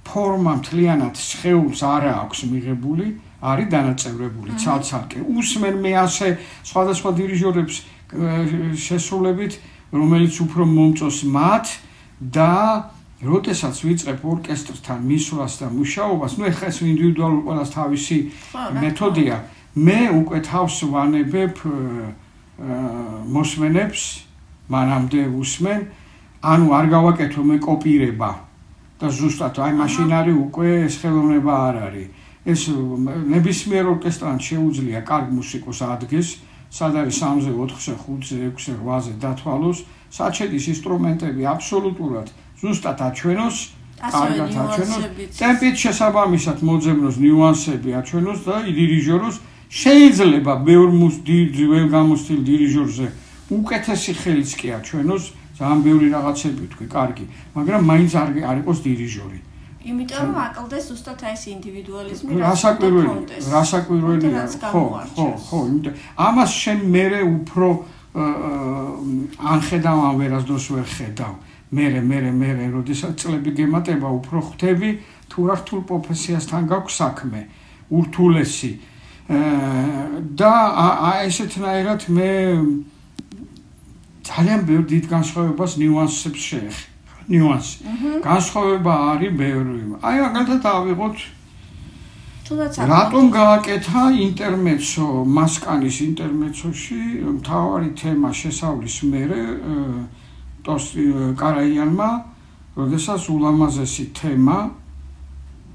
ფორმა მთლიანად შეეულს არა აქვს მიღებული არის დანაწევრებული ცალცალკე. უსმენ მე ასე სხვადასხვა დირიჟორებს შესრულებით, რომელიც უფრო მომწოს მათ და როდესაც ვიწყებ ორკესტრთან მისვლას და მუშაობას, ну ეხლა ეს ინდივიდუალურ ყველას თავისი მეთოდია. მე უკვე თავს ვანებებ მოსმენებს, მანამდე უსმენ, ანუ არ გავაკეთო მე კოპირება და ზუსტად აი მაშინ არის უკვე ეს ხელოვნება არ არის. ეს ნებისმიერ ორკესტრთან შეუძლია კარგ მუსიკოს ადგეს, სად არის 3-ზე, 4-ზე, 5-ზე, 6-ზე, 8-ზე დათვალოს, საჩედის ინსტრუმენტები აბსოლუტურად ზუსტად აჩვენოს, კარგად აჩვენოს, ტემპით შესაბამისად მოძებნოს ნიუანსები აჩვენოს და დირიჟოროს. შეიძლება ბევრ მუსიკ გამოსtildeულ დირიჟორზე უკეთესი ხელიც კი აჩვენოს, ძალიან ბევრი რაღაცები თქვი, კარგი, მაგრამ მაინც არ არ იყოს დირიჟორი. იმიტომ რომ აკლდეს ზუსტად ეს ინდივიდუალიზმი რასაკვირველი რასაკვირველია ხო ხო ხო იმიტომ ამას შენ მეરે უფრო ან ხედავ ან ვერასდროს ვერ ხედავ. მერე მერე მერე როდესაც წლები გემატება უფრო ხვდები თუ რა რთულ პროფესიასთან გაქვს საქმე ურთულესი. და აი ესეთნაირად მე ძალიან ბევრ დიდ განსხვავებას ნიუანსებს შეეხ ნიუანსი. განსხვავება არის ბევრი. აი მაგალითად ავიღოთ თუნდაც რატომ გააკეთა ინტერმეცო მასკანის ინტერმეცოში მთავარი თემა შესავლის მერე ტოს კარაიანმა როდესაც ულამაზესი თემა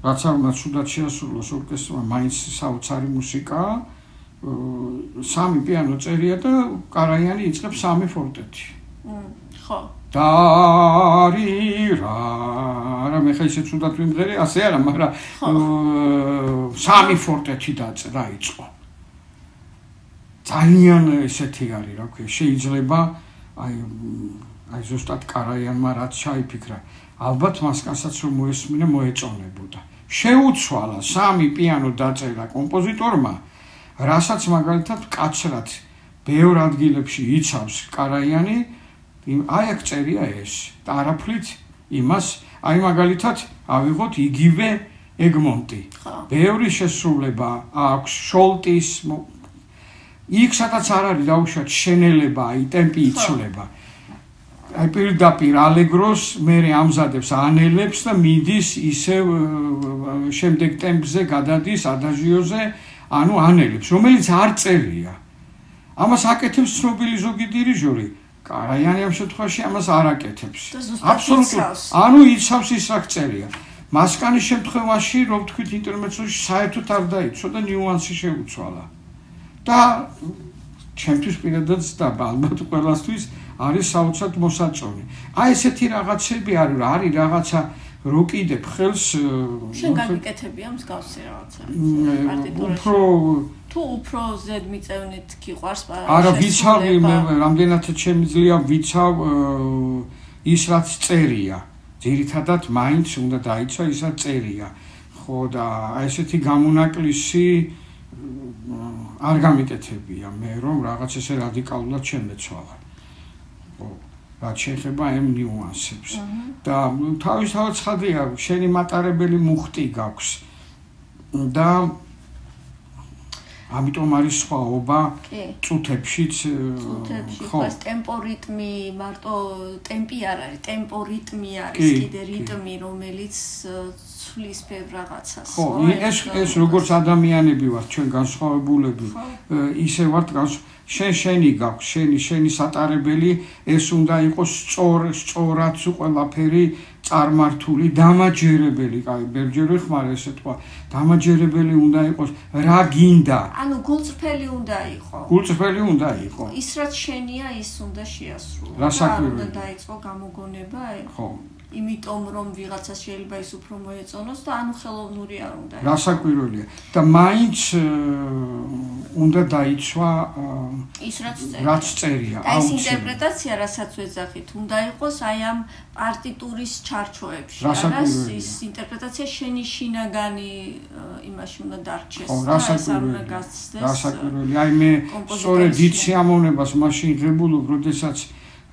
რაც არ უნდა ცუდად შეასრულოს ორკესტრმა მაინც საოცარი მუსიკა სამი პიანო წერია და კარაიანი იწყებს სამი ფორტეტი. ხო დარი რა? რა მე ხა ისე თუნდაც ვიმღერე ასე არა მაგრამ სამი ფორტეთი დაწერა იყო ძალიან ესეთი არის რა ქვია შეიძლება აი აი ზუსტად კარაიანმა რაც ჩაიფიქრა ალბათ მას კაცაც რომ მოესმინა მოეწონებოდა. შეუცვალა სამი პიანო დაწერა კომპოზიტორმა რასაც მაგალითად კაცრად ბევრ ადგილებში იცავს კარაიანი აი აქ წერია ეს. და არაფრით იმას აი მაგალითად ავიღოთ იგივე ეგმონტი. ბევრი შესრულება აქვს შოლტის იქ სადაც არ არის დაუშვათ შენელება აი ტემპი იცვლება. აი პირდაპირ ალეგროს მე ამზადებს ანელებს და მიდის ისე შემდეგ ტემპზე გადადის ადაჟიოზე ანუ ანელებს რომელიც არ წერია. ამას აკეთებს ცნობილი ზოგი დირიჟორი კარაიანი ამ შემთხვევაში ამას არ აკეთებს. აბსოლუტურად. ანუ იცავს ის რა წერია. მასკანის შემთხვევაში, რომ თქვით ინტერმეცოში საერთოდ არ დაიცო და ნიუანსი შეუცვალა. და ჩემთვის პირადად და ალბათ ყველასთვის არის საოცრად მოსაწონი. აი ესეთი რაღაცები არის, არის რაღაცა რო კიდებ ხელს შენ გაგიკეთებია მსგავსი რაღაცა. უფრო თუ უფრო ზედ მიწევნით გიყვარს არა ვიცავი მე რამდენად შემიძლია ვიცავ ის რაც წერია. ძირითადად მაინც უნდა დაიცვა ისა წერია. ხო და აი ესეთი გამონაკლისი არ გამიკეთებია მე რომ რაღაც ესე რადიკალურად შემეცვალა. ხო რაც შეეხება ამ ნიუანსებს და თავისთავად ცხადია შენი მატარებელი მუხტი გაქვს და ამიტომ არის სხვაობა წუთებშიც წუთებში ხო. ეს ტემპორიტმი მარტო ტემპი არ არის ტემპორიტმი არის კიდე რიტმი რომელიც ცვლის ბევრ რაღაცას ხო ეს ეს როგორც ადამიანები ვართ ჩვენ განსხვავებულები ისე ვართ განსხვავებული შენ შენი გაქვს შენი შენი სატარებელი ეს უნდა იყოს სწორ სწორად ყველაფერი წარმართული დამაჯერებელი კაი ბერჯერ ვიხმარ ესე თქვა დამაჯერებელი უნდა იყოს რა გინდა? ანუ გულწრფელი უნდა იყოს გულწრფელი უნდა იყოს ის რაც შენია ის უნდა შეასრულო რა საქმეა უნდა დაიწყო გამოგონება ხო იმიტომ რომ ვიღაცა შეიძლება ის უფრო მოეწონოს და ანუ ხელოვნური არ უნდა რა საკვირველია და მაინც უნდა დაიცვა ის რაც წერია. რაც წერია აუცილებლად ეს ინტერპრეტაცია რასაც ვეძახით უნდა იყოს აი ამ პარტიტურის ჩარჩოებში არა ის ინტერპრეტაცია შენი შინაგანი იმაში უნდა დარჩეს და ეს არ უნდა გასცდეს რა საკვირველია აი მე სწორედ იცი მაშინ ღებულობ როდესაც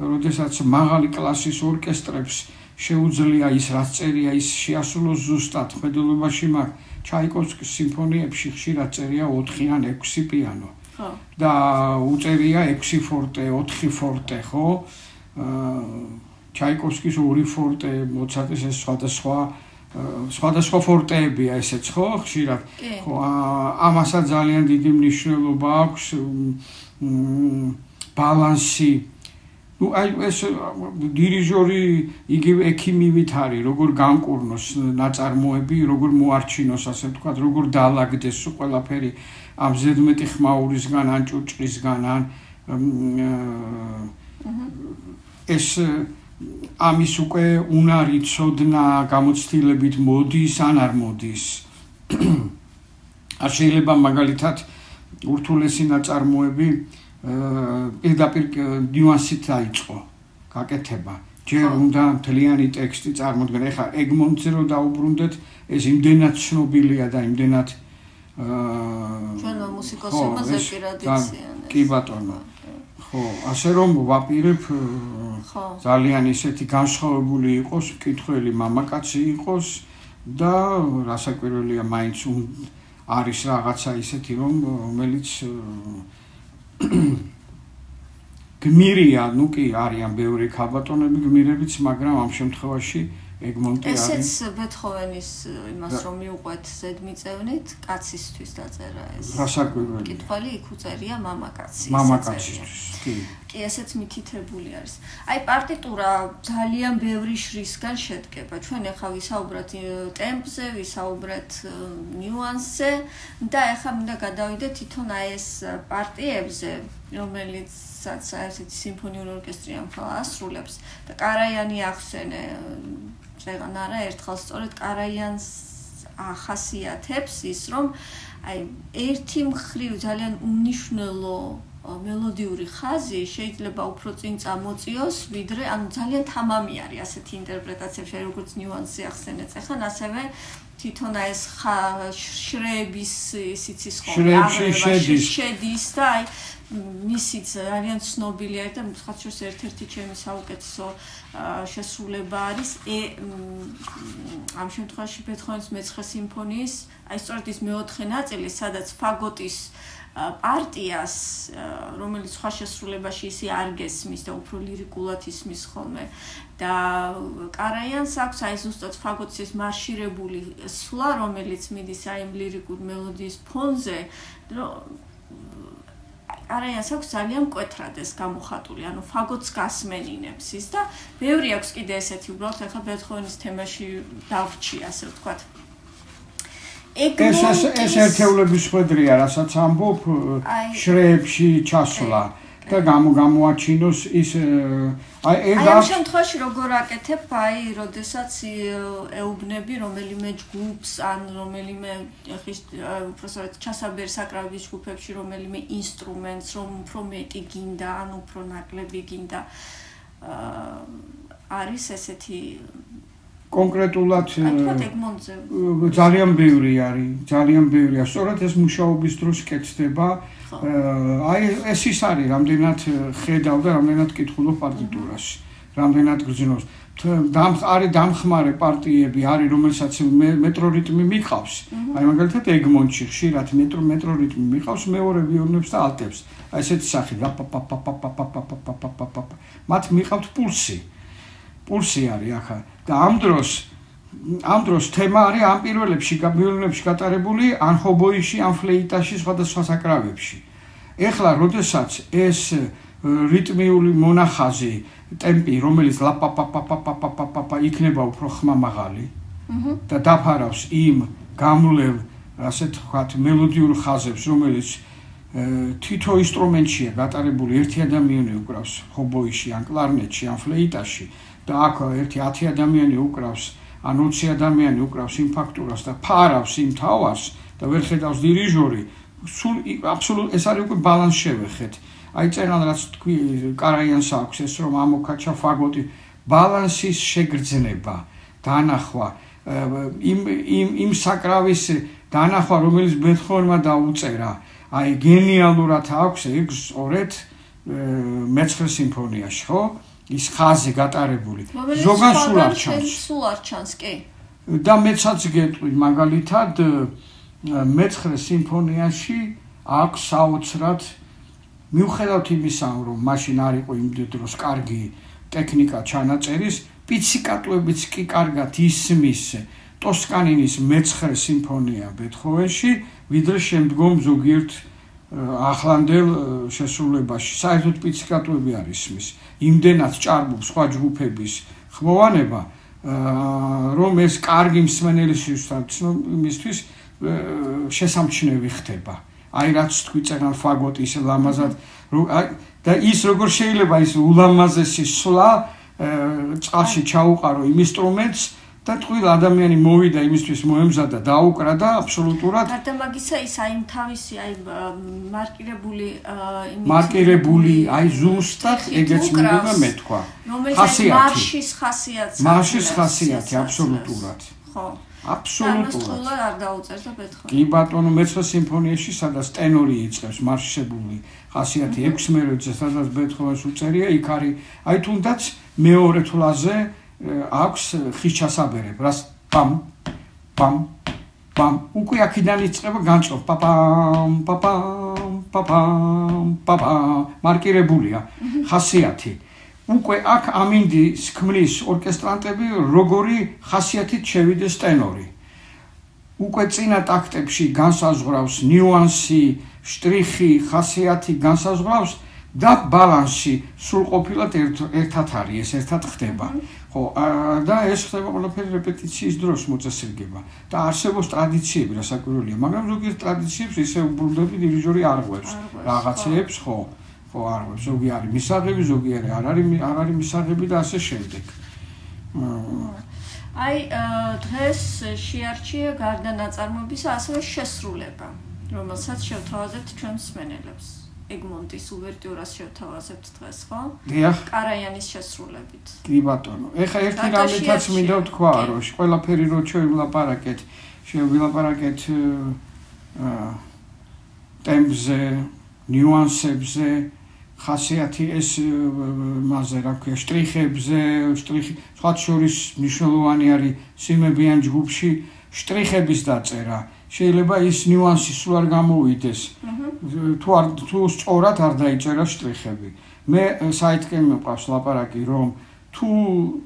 როდესაც მაღალი კლასის ორკესტრებს შეუძლია ის რაც წერია ის შეასრულოს ზუსტად ხედულობაში მაგ ჩაიკოვსკის სიმფონიებში ხშირად წერია 4 ან 6 პიანო. ხო. და უწერია 6 ფორტე 4 ფორტე ხო? აა ჩაიკოვსკის 2 ფორტე მოცარტის ეს სხვადასხვა სხვადასხვა ფორტეებია ესეც ხო? ხშირად. ხო ამასაც ძალიან დიდი მნიშვნელობა აქვს ბალანსი ну აი ეს დირიჟორი იგივე ექიმივით არის როგორ განკურნოს ნაწარმოები როგორ მოარჩინოს ასე ვთქვათ როგორ დაალაგდეს ყველაფერი ამ ზედმეტი ხმაურისგან ან ჭუჭყისგან ან ეს ამის უკვე უნარი ცოდნა გამოცდილებით მოდის ან არ მოდის. არ შეიძლება მაგალითად ურთულესი ნაწარმოები პირდაპირ ნიუანსით დაიწყო გაკეთება. ჯერ უნდა მთლიანი ტექსტი წარმოდგენ. ეხლა ეგმონტზე რო დაუბრუნდეთ, ეს იმდენად ცნობილია და იმდენად აა ჩვენო მუსიკოსებმა ზეპირადიციანეს. კი ბატონო. ხო, ასე რომ ვაპირებ ხო ძალიან ისეთი განსხვავებული იყოს, მკითხველი მამაკაცი იყოს და რასაკვირველია მაინც არის რაღაცა ისეთი რომ რომელიც გმირია, ну კი არიან ბევრი ქაბატონები გმირებიც, მაგრამ ამ შემთხვევაში ეგმონტი არის. ესეც ბეთჰოვენის იმას რომ მიუყვეთ ზედმიწევნით, კაცისთვის დაწერა ეს. რასაკვირველი. კითხველი იქ უწერია მამაკაცი. მამაკაცისთვის, კი. კი, ესეც მითითებული არის. აი პარტიტურა ძალიან ბევრი შრისგან შედგება. ჩვენ ახლა ვისაუბრეთ ტემპზე, ვისაუბრეთ ნიუანსზე და ახლა მინდა გადავიდეთ თვითონ აი ეს პარტიებზე, რომელიც ასეთი სიმფონიური ორკესტრი ამ ხალხს ასრულებს და კარაიანი ახსენე წეგან არა ერთხელ სწორედ კარაიანს ახასიათებს ის რომ აი ერთი მხრივ ძალიან უნიშნელო მელოდიური ხაზი შეიძლება უფრო წინ წამოწიოს ვიდრე ანუ ძალიან თამამი არის ასეთი ინტერპრეტაციები როგორც ნიუანსი ახსენეთ ახლა ასევე თვითონ ეს შრეების სიცის ხოლმე შედის და აი მისი ძალიან ცნობილია და მხატვრის ერთ-ერთი ჩემი საუკეთესო შესრულება არის ამ შემთხვევაში ბეთჰოვენის მეცხრე სიმფონიის აი სწორედ ის მეოთხე ნაწილი სადაც ფაგოტის პარტიას რომელიც სხვა შესრულებაში ისე არ გესმის და უფრო ლირიკულად ისმის ხოლმე. და კარაიანს აქვს აი ზუსტად ფაგოტის მარშირებული სვლა რომელიც მიდის აი ლირიკულ მელოდიის ფონზე რომ არაიას აქვს ძალიან მკვეთრად ეს გამოხატული, ანუ ფაგოტს გასმენინებს ის და ბევრი აქვს კიდე ესეთი უბრალოდ ახლა ბეთჰოვენის თემაში დავრჩი, ასე ვთქვათ. ეს ეს ერთეულების ხვედრია, რასაც ამბობ შრეებში ჩასვლა. და გამო გამოაჩინოს ის აი ეს ამ შემთხვევაში როგორ აკეთებ? აი როდესაც ეუბნები რომელიმე ჯგუფს ან რომელიმე ხის უბრალოდ ჩასაბერ საკრავის ჯგუფებში რომელიმე ინსტრუმენტს რომ უფრო მეტი გინდა ან უფრო ნაკლები გინდა არის ესეთი კონკრეტულად ძალიან ბევრი არის, ძალიან ბევრია. სწორედ ეს მუშაობის დროს კეთდება. აი ეს ის არის, რამდენად ხედავ და რამდენად კითხულობ პარტიტურას. რამდენად გრძნობს. დამ არის დამხმარე პარტიები, არის რომელსაც მეტრო რიტმი მიყავს. აი მაგალითად ეგმონტში ხშირად მეტრო მეტრო რიტმი მიყავს მეორე ვიოლინებს და ალტებს. აი ესეთი სახე. მათ მიყავთ პულსი. პულსი არის ახლა და ამ დროს ამ დროს თემა არის ამ პირველებში გამილიონებში გატარებული ან ჰობოიში, ან ფლეიტაში, სხვადასხვა საკრავებში. ეხლა, როდესაც ეს რიტმიული მონახაზი, ტემპი, რომელიც ლაპაპაპაპაპაპაპა იქნება უფრო ხმამაღალი და დაფარავს იმ გამვლევ, ასე თქვათ, მელოდიურ ხაზებს, რომელიც თითო ინსტრუმენტშია გატარებული, ერთი ადამიანი უკრავს, ჰობოიში, ან კლარნეტში, ან ფლეიტაში. და აქ ერთი 10 ადამიანი უკრავს ან 20 ადამიანი უკრავს იმ ფაქტურას და ფარავს იმ თავს და ვერ ხედავს დირიჟორი სულ აბსოლუტ ეს არის უკვე ბალანს შევეხეთ. აი წერან რაც თქვი კარაიანს აქვს ეს რომ ამოქაჩა ფაგოტი. ბალანსის შეგრძნება დანახვა იმ იმ იმ საკრავის დანახვა რომელიც ბეთჰოვენმა დაუწერა. აი გენიალურად აქვს ეგ სწორედ მეცხრე სიმფონიაში ხო ის ხაზი გატარებული. ზოგან სულ არ ჩანს. სულ არ ჩანს კი. და მეცაც გეტყვი მაგალითად მეცხრე სიმფონიაში აქვს საოცრად მიუხედავთ იმისა რომ მაშინ არ იყო იმ დროს კარგი ტექნიკა ჩანაწერის პიციკატუებიც კი კარგად ისმის ტოსკანინის მეცხრე სიმფონია ბეთჰოვენში ვიდრე შემდგომ ზოგიერთ ახლანდელ შესრულებაში. საერთოდ პიციკატუები არის მის. იმდენად ჭარბობს სხვა ჯგუფების ხმოვანება რომ ეს კარგი მსმენელის იმისთვის შესამჩნევი ხდება. აი რაც თქვი წერან ფაგოტის ლამაზად და ის როგორ შეიძლება ის ულამაზესი სვლა წყალში ჩაუყარო იმ ინსტრუმენტს და თქვილ ადამიანი მოვიდა იმისთვის მოემზადა დაუკრა და აბსოლუტურად და მაგისა ის აი თავისი აი მარკირებული მარკირებული აი ზუსტად ეგეც მინდა მეთქვა. ხასიათი. მარშის ხასიათი მარშის ხასიათი აბსოლუტურად. ხო. აბსოლუტურად. არ დაუწერს და ბეთქო კი ბატონო მეცხრე სიმფონიაში სადაც ტენორი იწყებს მარშებული ხასიათი 6 მეროძე სადაც ბეთქოვენს უწერია იქ არის აი თუნდაც მეორე თვლაზე აქვს ხის ჩასაბერებ რას პამ პამ პამ. უკვე აქედან იწყება განწყობ პაპამ პაპამ პაპამ პაპა მარკირებულია. ხასიათი. უკვე აქ ამინდის ქმნის ორკესტრანტები როგორი ხასიათით შევიდეს ტენორი. უკვე წინა ტაქტებში განსაზღვრავს ნიუანსი შტრიხი ხასიათი განსაზღვრავს და ბალანსი სრულყოფილად ერთად არის ეს ერთად ხდება ხო და ეს ხდება ყველაფერი რეპეტიციის დროს მოწესრიგება. და არსებობს ტრადიციები რასაკვირველია მაგრამ ზოგიერთ ტრადიციებს ისე უბრუნდები დირიჟორი არღვევს რაღაცეებს ხო. ხო არღვევს ზოგი არის მისაღები ზოგი არის არ არის არ არის მისაღები და ასე შემდეგ. აი დღეს შეარჩია გარდა ნაწარმოებისა ასევე შესრულება რომელსაც შევთავაზებთ ჩვენს მენელებს ეგმონტის უვერტიურას შევთავაზებთ დღეს, ხო? დიახ. კარაიანის შესრულებით. კი ბატონო. ეხა ერთი რამითაც მინდა ვთქვა, რომ ყველაფერი რო შევილაპარაკეთ, შევილაპარაკეთ აა ტემპზე, ნიუანსებზე, ხასიათი ეს მასე რა ქვია, შტრიხებზე, შტრიხი, სხვა შორის მნიშვნელოვანი არის სიმებიან ჯგუფში შტრიხების დაწერა. შეიძლება ის ნიუანსი სულ არ გამოვიდეს. თუ არ თუ სწორად არ დაიწერა შტრიხები. მე საითკენ მეყავს ლაპარაკი, რომ თუ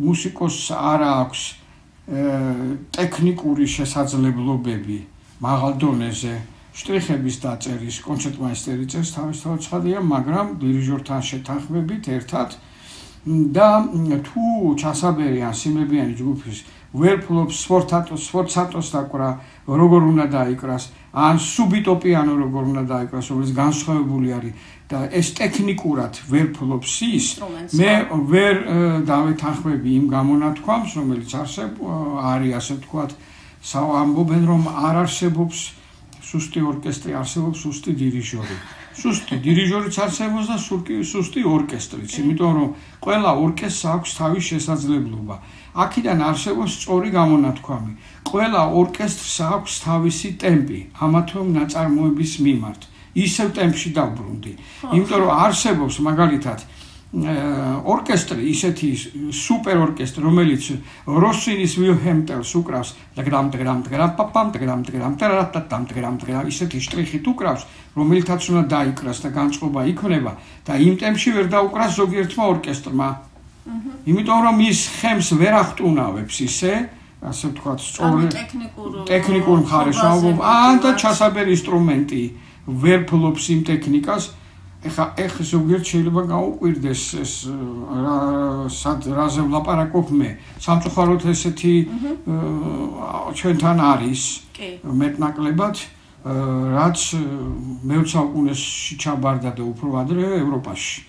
მუსიკოსს არ აქვს ტექნიკური შესაძლებლობები მაღალ დონეზე შტრიხების დაწერის კონცერტმაისტერი წერს თავისთავად ცხადია, მაგრამ დირიჟორთან შეთანხმებით ერთად და თუ ჩასაბერი ან სიმებიანი ჯგუფის ვერ ფლობს სპორტატოს სპორტსატოს დაკვრა როგორ უნდა დაიკრას? ან სუბიტოპიანო როგორ უნდა დაიკრას რომელიც განსხვავებული არის? და ეს ტექნიკურად ვერ ფლობს ის მე ვერ დავეთანხმები იმ გამონათქვამს რომელიც არსებ არის ასე ვთქვათ საამბობენ რომ არ არსებობს სუსტი ორკესტრი არსებობს სუსტი დირიჟორი. სუსტი დირიჟორიც არსებობს და სუსტი ორკესტრიც. იმიტომ რომ ყველა ორკესტრს აქვს თავის შესაძლებლობა აქედან არსებობს სწორი გამონათქვამი. ყველა ორკესტრს აქვს თავისი ტემპი, ამა თუ ნაწარმოების მიმართ. ისევ ტემპში დაბრუნდი. იმიტომ რომ არსებობს მაგალითად ორკესტრი, ისეთი სუპერ ორკესტრი, რომელიც როსინის ვილჰემტელს უკრავს, დაგრამ დაგრამ დაგრამ პაპამ დაგრამ დაგრამ ტერატატამ დაგრამ დაგრამ ისეთი შტრიხით უკრავს, რომელთაც უნდა დაიკრას და განწყობა იქნება და იმ ტემპში ვერ დაუკრას ზოგიერთმა ორკესტრმა. იმიტომ რომ ის ხემს ვერ ახტუნავებს ისე, ასე ვთქვათ, სწორი ტექნიკურ მხარეს ვამბობ, ან და ჩასაბერი ინსტრუმენტი ვერ ფლობს იმ ტექნიკას. ეხა ეხ ზოგიერთ შეიძლება გაუკვირდეს ეს რა სად რაზე ვლაპარაკობ მე. სამწუხაროდ ესეთი ჩვენთან არის. კი. მეტნაკლებად რაც მე-20 საუკუნეში ჩაბარდა და უფრო ადრე ევროპაში.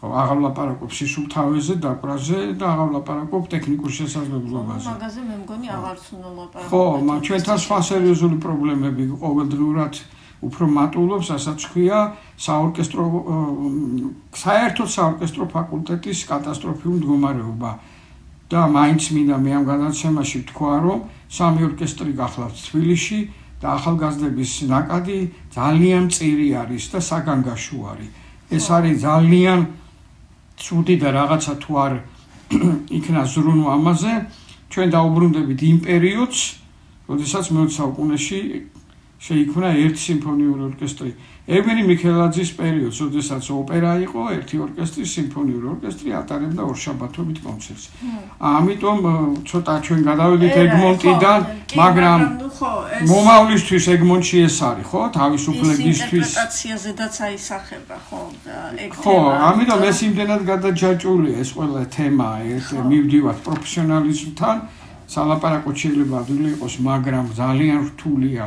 ხო, აღარ ვლაპარაკობ სისუფთავეზე, დაკვრაზე და აღარ ვლაპარაკობ ტექნიკურ შესაძლებლობაზე. მაგაზე მე მგონი აღარც უნდა ვლაპარაკო. ხო, მაგრამ ჩვენთან სხვა სერიოზული პრობლემები ყოველდღურად უფრო მატულობს, ასაც ხია საორკესტრო საერთოდ საორკესტრო ფაკულტეტის კატასტროფული მდგომარეობა. და მაინც მინდა მე ამ განაცემაში ვთქვა, რომ სამი ორკესტრი გახლავთ თბილისში და ახალგაზრდების ნაკადი ძალიან წირი არის და საგანგაშო არის. ეს არის ძალიან ცუდი და რაღაცა თუ არ იქნა ზრუნვა ამაზე ჩვენ დაუბრუნდებით იმ პერიოდს როდესაც მე-20 საუკუნეში შეიქმნა ერთი სიმფონიური ორკესტრი ევენი მიქელაძის პერიოდს, როდესაც ოპერა იყო, ერთი ორკესტრი, სიმფონიური ორკესტრი ატარებდა ორშაბათობით კონცერტს. ამიტომ ცოტა ჩვენ გადავედით ეგმონტიდან, მაგრამ მომავლისთვის ეგმონტში ეს არის, ხო? თავისუფლებისთვის. ინტერპრეტაციაზედაც აისახება, ხო? ეგ თემა. ხო, ამიტომ ეს იმდენად გადაჯაჭულია ეს ყველა თემა, ეს მივდივართ პროფესიონალიზმთან. სალაპარაკო შეიძლება ადვილი იყოს, მაგრამ ძალიან რთულია.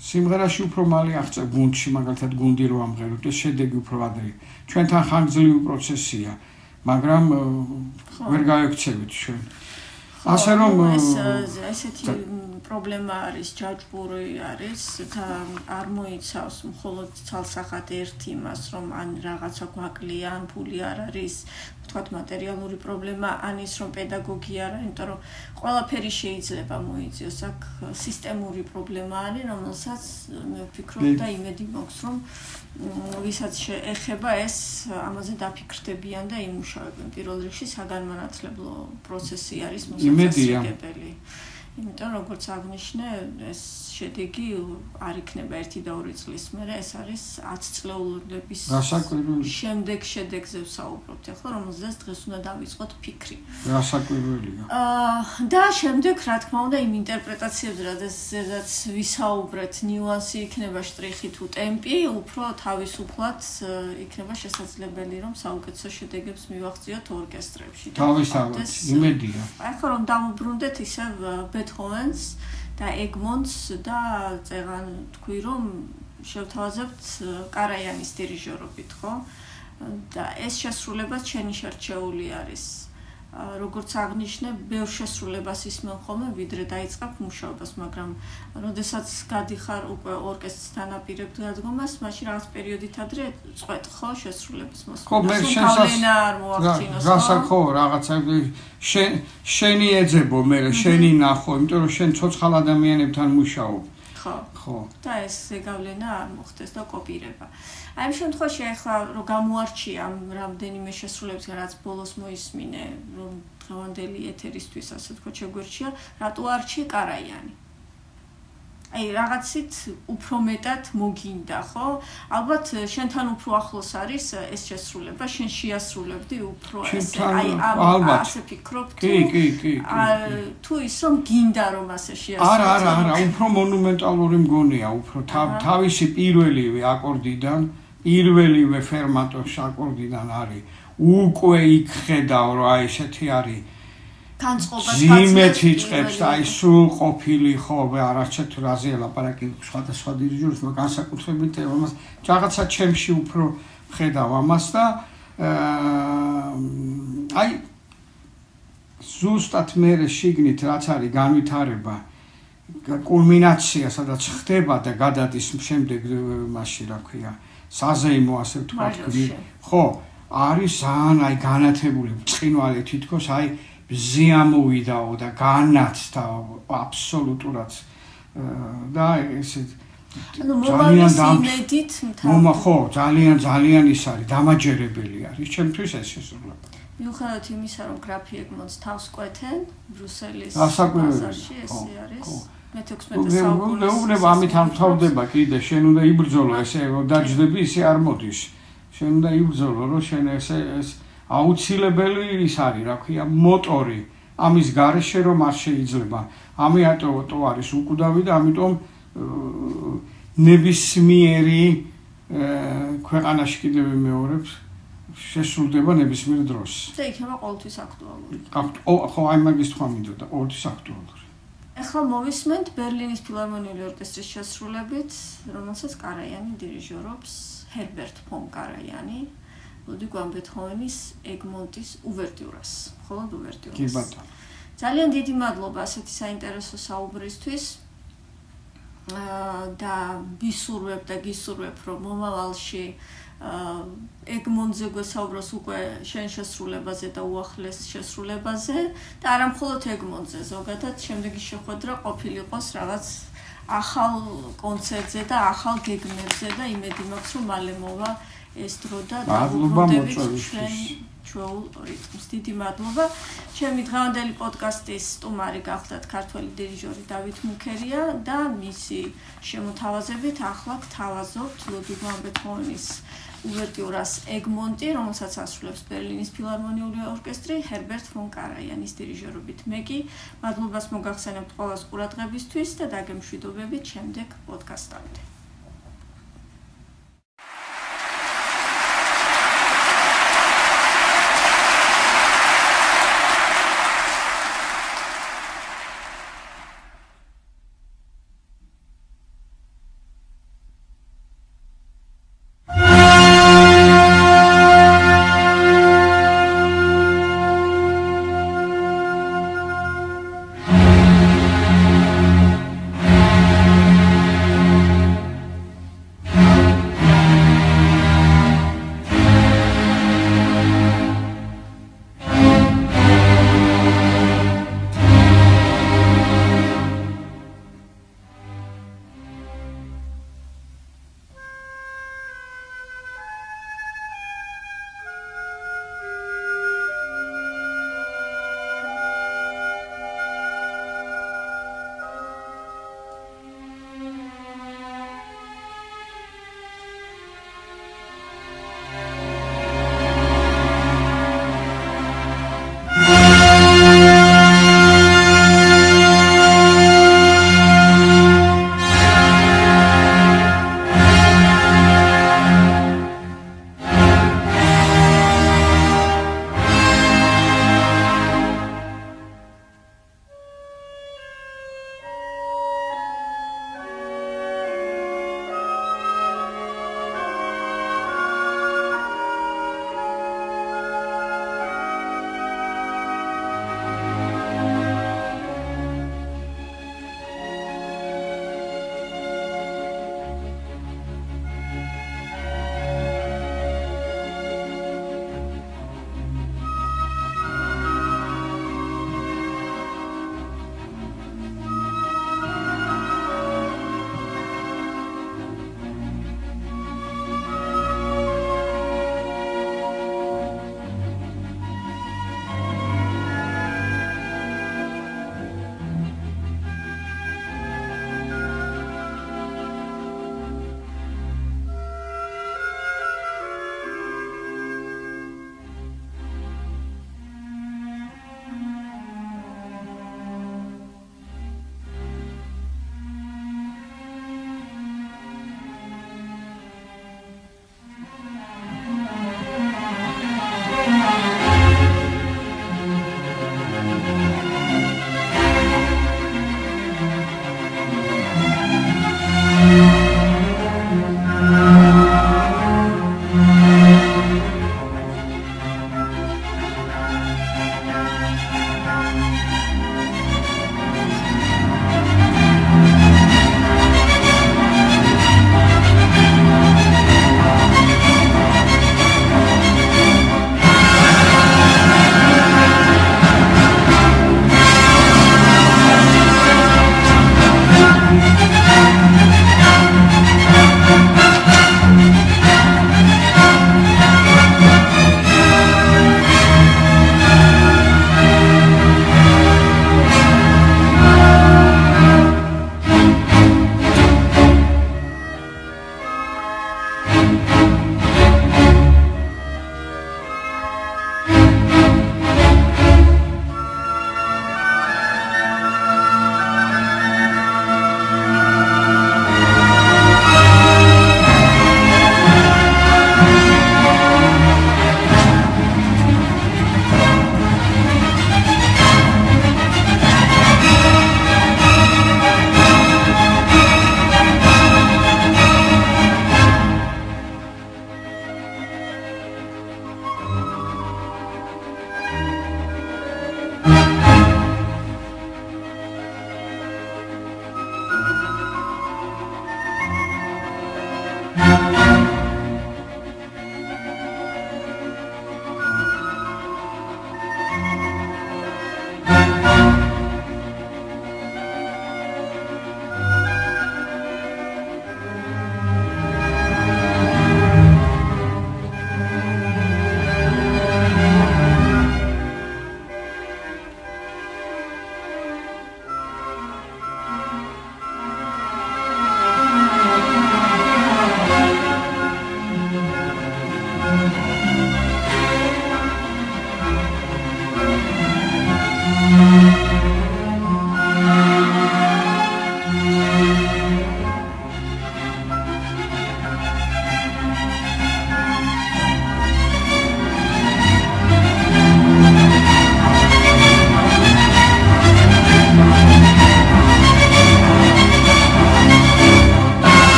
სიმღერაში უფრო მალე აღწევ გუნდში მაგალითად გუნდი რო ამღეროთ ეს შედეგი უფრო ადრე. ჩვენთან ხანგრძლივი პროცესია მაგრამ ვერ გაიქცევით ჩვენ. ასე რომ ეს ესეთი პრობლემა არის ჯაჭვური არის და არ მოიცავს მხოლოდ ცალსახად ერთ იმას რომ ან რაღაცა გვაკლია ან ფული არ არის თქვათ მატერიალური პრობლემა ან ის რომ პედაგოგი არა, იმიტომ რომ ყველაფერი შეიძლება მოიწიოს, აქ სისტემური პრობლემა არის, რომელსაც მე ვფიქრობ და იმედი მაქვს, რომ ვისაც ეხება ეს ამაზე დაფიქრდებიან და იმუშავებენ. პირველ რიგში საგანმანათლებლო პროცესი არის მოსაწესრიგებელი. იმიტომ როგორც აღნიშნე, ეს შედეგი არ იქნება 1 და 2 წლის მერე, ეს არის 10 წლეულების შემდეგ შედეგზე ვსაუბრობთ, ახლა რომელზეც დღეს უნდა დავიწყოთ ფიქრი. რასაკვირველია. აა და შემდეგ, რა თქმა უნდა, იმ ინტერპრეტაციებზე, რადგან ვისაუბრეთ, ნიუანსი იქნება შტრიხი თუ ტემპი, უფრო თავისუფლად იქნება შესაძლებელი, რომ საუკეთესო შედეგებს მივახციოთ ორკესტრებში. თავისთავად, იმედია. ახლა რომ დავუბრუნდეთ ისე ბეთჰოვენს და ეგმონს და წეღან თქვი რომ შევთავაზებთ კარაიანის დირიჟორობით, ხო? და ეს შესრულება ჩენი შერჩეული არის. როგორც აღნიშნე, ბევრ შესრულებას ისმენ ხოლმე, ვიდრე დაიწყებ მუშაობას, მაგრამ როდესაც გადიხარ უკვე ორკესტრთან აპირებ დადგომას, მაშინ რაღაც პერიოდით ადრე წვეთ ხო შესრულების მოსვლა. ხო, მე შენს გასახო რაღაცა შენ შენი ეძებო მე შენი ნახო, იმიტომ რომ შენ ცოცხალ ადამიანებთან მუშაობ. ხო. ხო. და ეს ზეგავლენა არ მოხდეს და კოპირება. აი ამ შემთხვევაში ახლა რომ გამოარჩია ამ რამდენიმე შესრულებს რაც ბოლოს მოისმინე რომ დღევანდელი ეთერისთვის ასე თქო შეგვერჩია რატო არჩი კარაიანი აი რაღაცით უფრო მეტად მოგინდა ხო? ალბათ შენთან უფრო ახლოს არის ეს შესრულება შენ შეასრულებდი უფრო ესე აი ამ ასე ფიქრობ კი კი კი თუ ის რომ გინდა რომ ასე შეასრულო არა არა არა უფრო მონუმენტალური მგონია უფრო თავისი პირველივე აკორდიდან პირველივე ფერმატოს აკორდიდან არის. უკვე იქ ხედავ აი ესეთი არის განწყობა ზიმეთ იწყებს აი სულ ყოფილი ხო არაჩეთ რაზე ლაპარაკი სხვადასხვა დირიჟორის მაგრამ განსაკუთრებით ამას რაღაცა ჩემში უფრო ხედავ ამას და აი ზუსტად მე შიგნით რაც არის განვითარება კულმინაცია სადაც ხდება და გადადის შემდეგ მასში რა ქვია საზეიმო ასე ვთქვათ ხო არის ძალიან აი განათებული ბრწყინვალე თითქოს აი ზიამოვიდაო და განაცდა აბსოლუტურად. და ესე ძალიან დამედით მომა ხო ძალიან ძალიან ის არის დამაჯერებელი არის ჩემთვის ეს შესრულება. მიუხედავად იმისა რომ გრაფი ეგმონს თავს კვეთენ ბრუსელის ბაზარში ესე არის. მე-16 საუკუნეში მეუბნება ამით ამთავრდება კიდე შენ უნდა იბრძოლო ესე დაждები ისე არ მოდის. შენ უნდა იბრძოლო რომ შენ ესე ეს აუცილებელი ის არის, რა ქვია, მოტორი. ამის გარეშე რომ არ შეიძლება. ამიატო არის უკვდავი და ამიტომ ნებისმიერი ქვეყანაში კიდევ მეორებს შესრულდება ნებისმიერ დროს. ეს იქნება ყოველთვის აქტუალური. ხო, აი მაგის თქვა მინდოდა, ყოველთვის აქტუალური. ახლა მოვისმენთ ბერლინის ფილარმონიული ორკესტრის შესრულებით, რომელსაც კარაიანი დირიჟორობს, ჰერბერტ ფონ კარაიანი. ლუდვიგ ვან ბეთჰოვენის ეგმონტის უვერტიურას, მხოლოდ უვერტიურას. კი ბატონო. ძალიან დიდი მადლობა ასეთი საინტერესო საუბრისთვის. აა და ვისურვებ და გისურვებ, რომ მომავალში აა ეგმონტზე გვესაუბროს უკვე შენ შესრულებაზე და უახლეს შესრულებაზე და არა მხოლოდ ეგმონტზე, ზოგადად შემდეგი შეხვედრა ყოფილიყოს რაღაც ახალ კონცერტზე და ახალ გეგმებზე და იმედი მაქვს, რომ მალე მოვა ეს დრო და დაუბრუნდებით ჩვეულ რიტმს. დიდი მადლობა. ჩემი დღევანდელი პოდკასტის სტუმარი გახლდათ ქართველი დირიჟორი დავით მუქერია და მისი შემოთავაზებით ახლა გთავაზობთ ლუდვიგ ბეთჰოვენის უვერტიურას ეგმონტი, რომელსაც ასრულებს ბერლინის ფილარმონიული ორკესტრი ჰერბერტ ფონ კარაიანის დირიჟორობით. მე კი მადლობას მოგახსენებთ ყოველს ყურადღებისთვის და დაგემშვიდობებით შემდეგ პოდკასტამდე.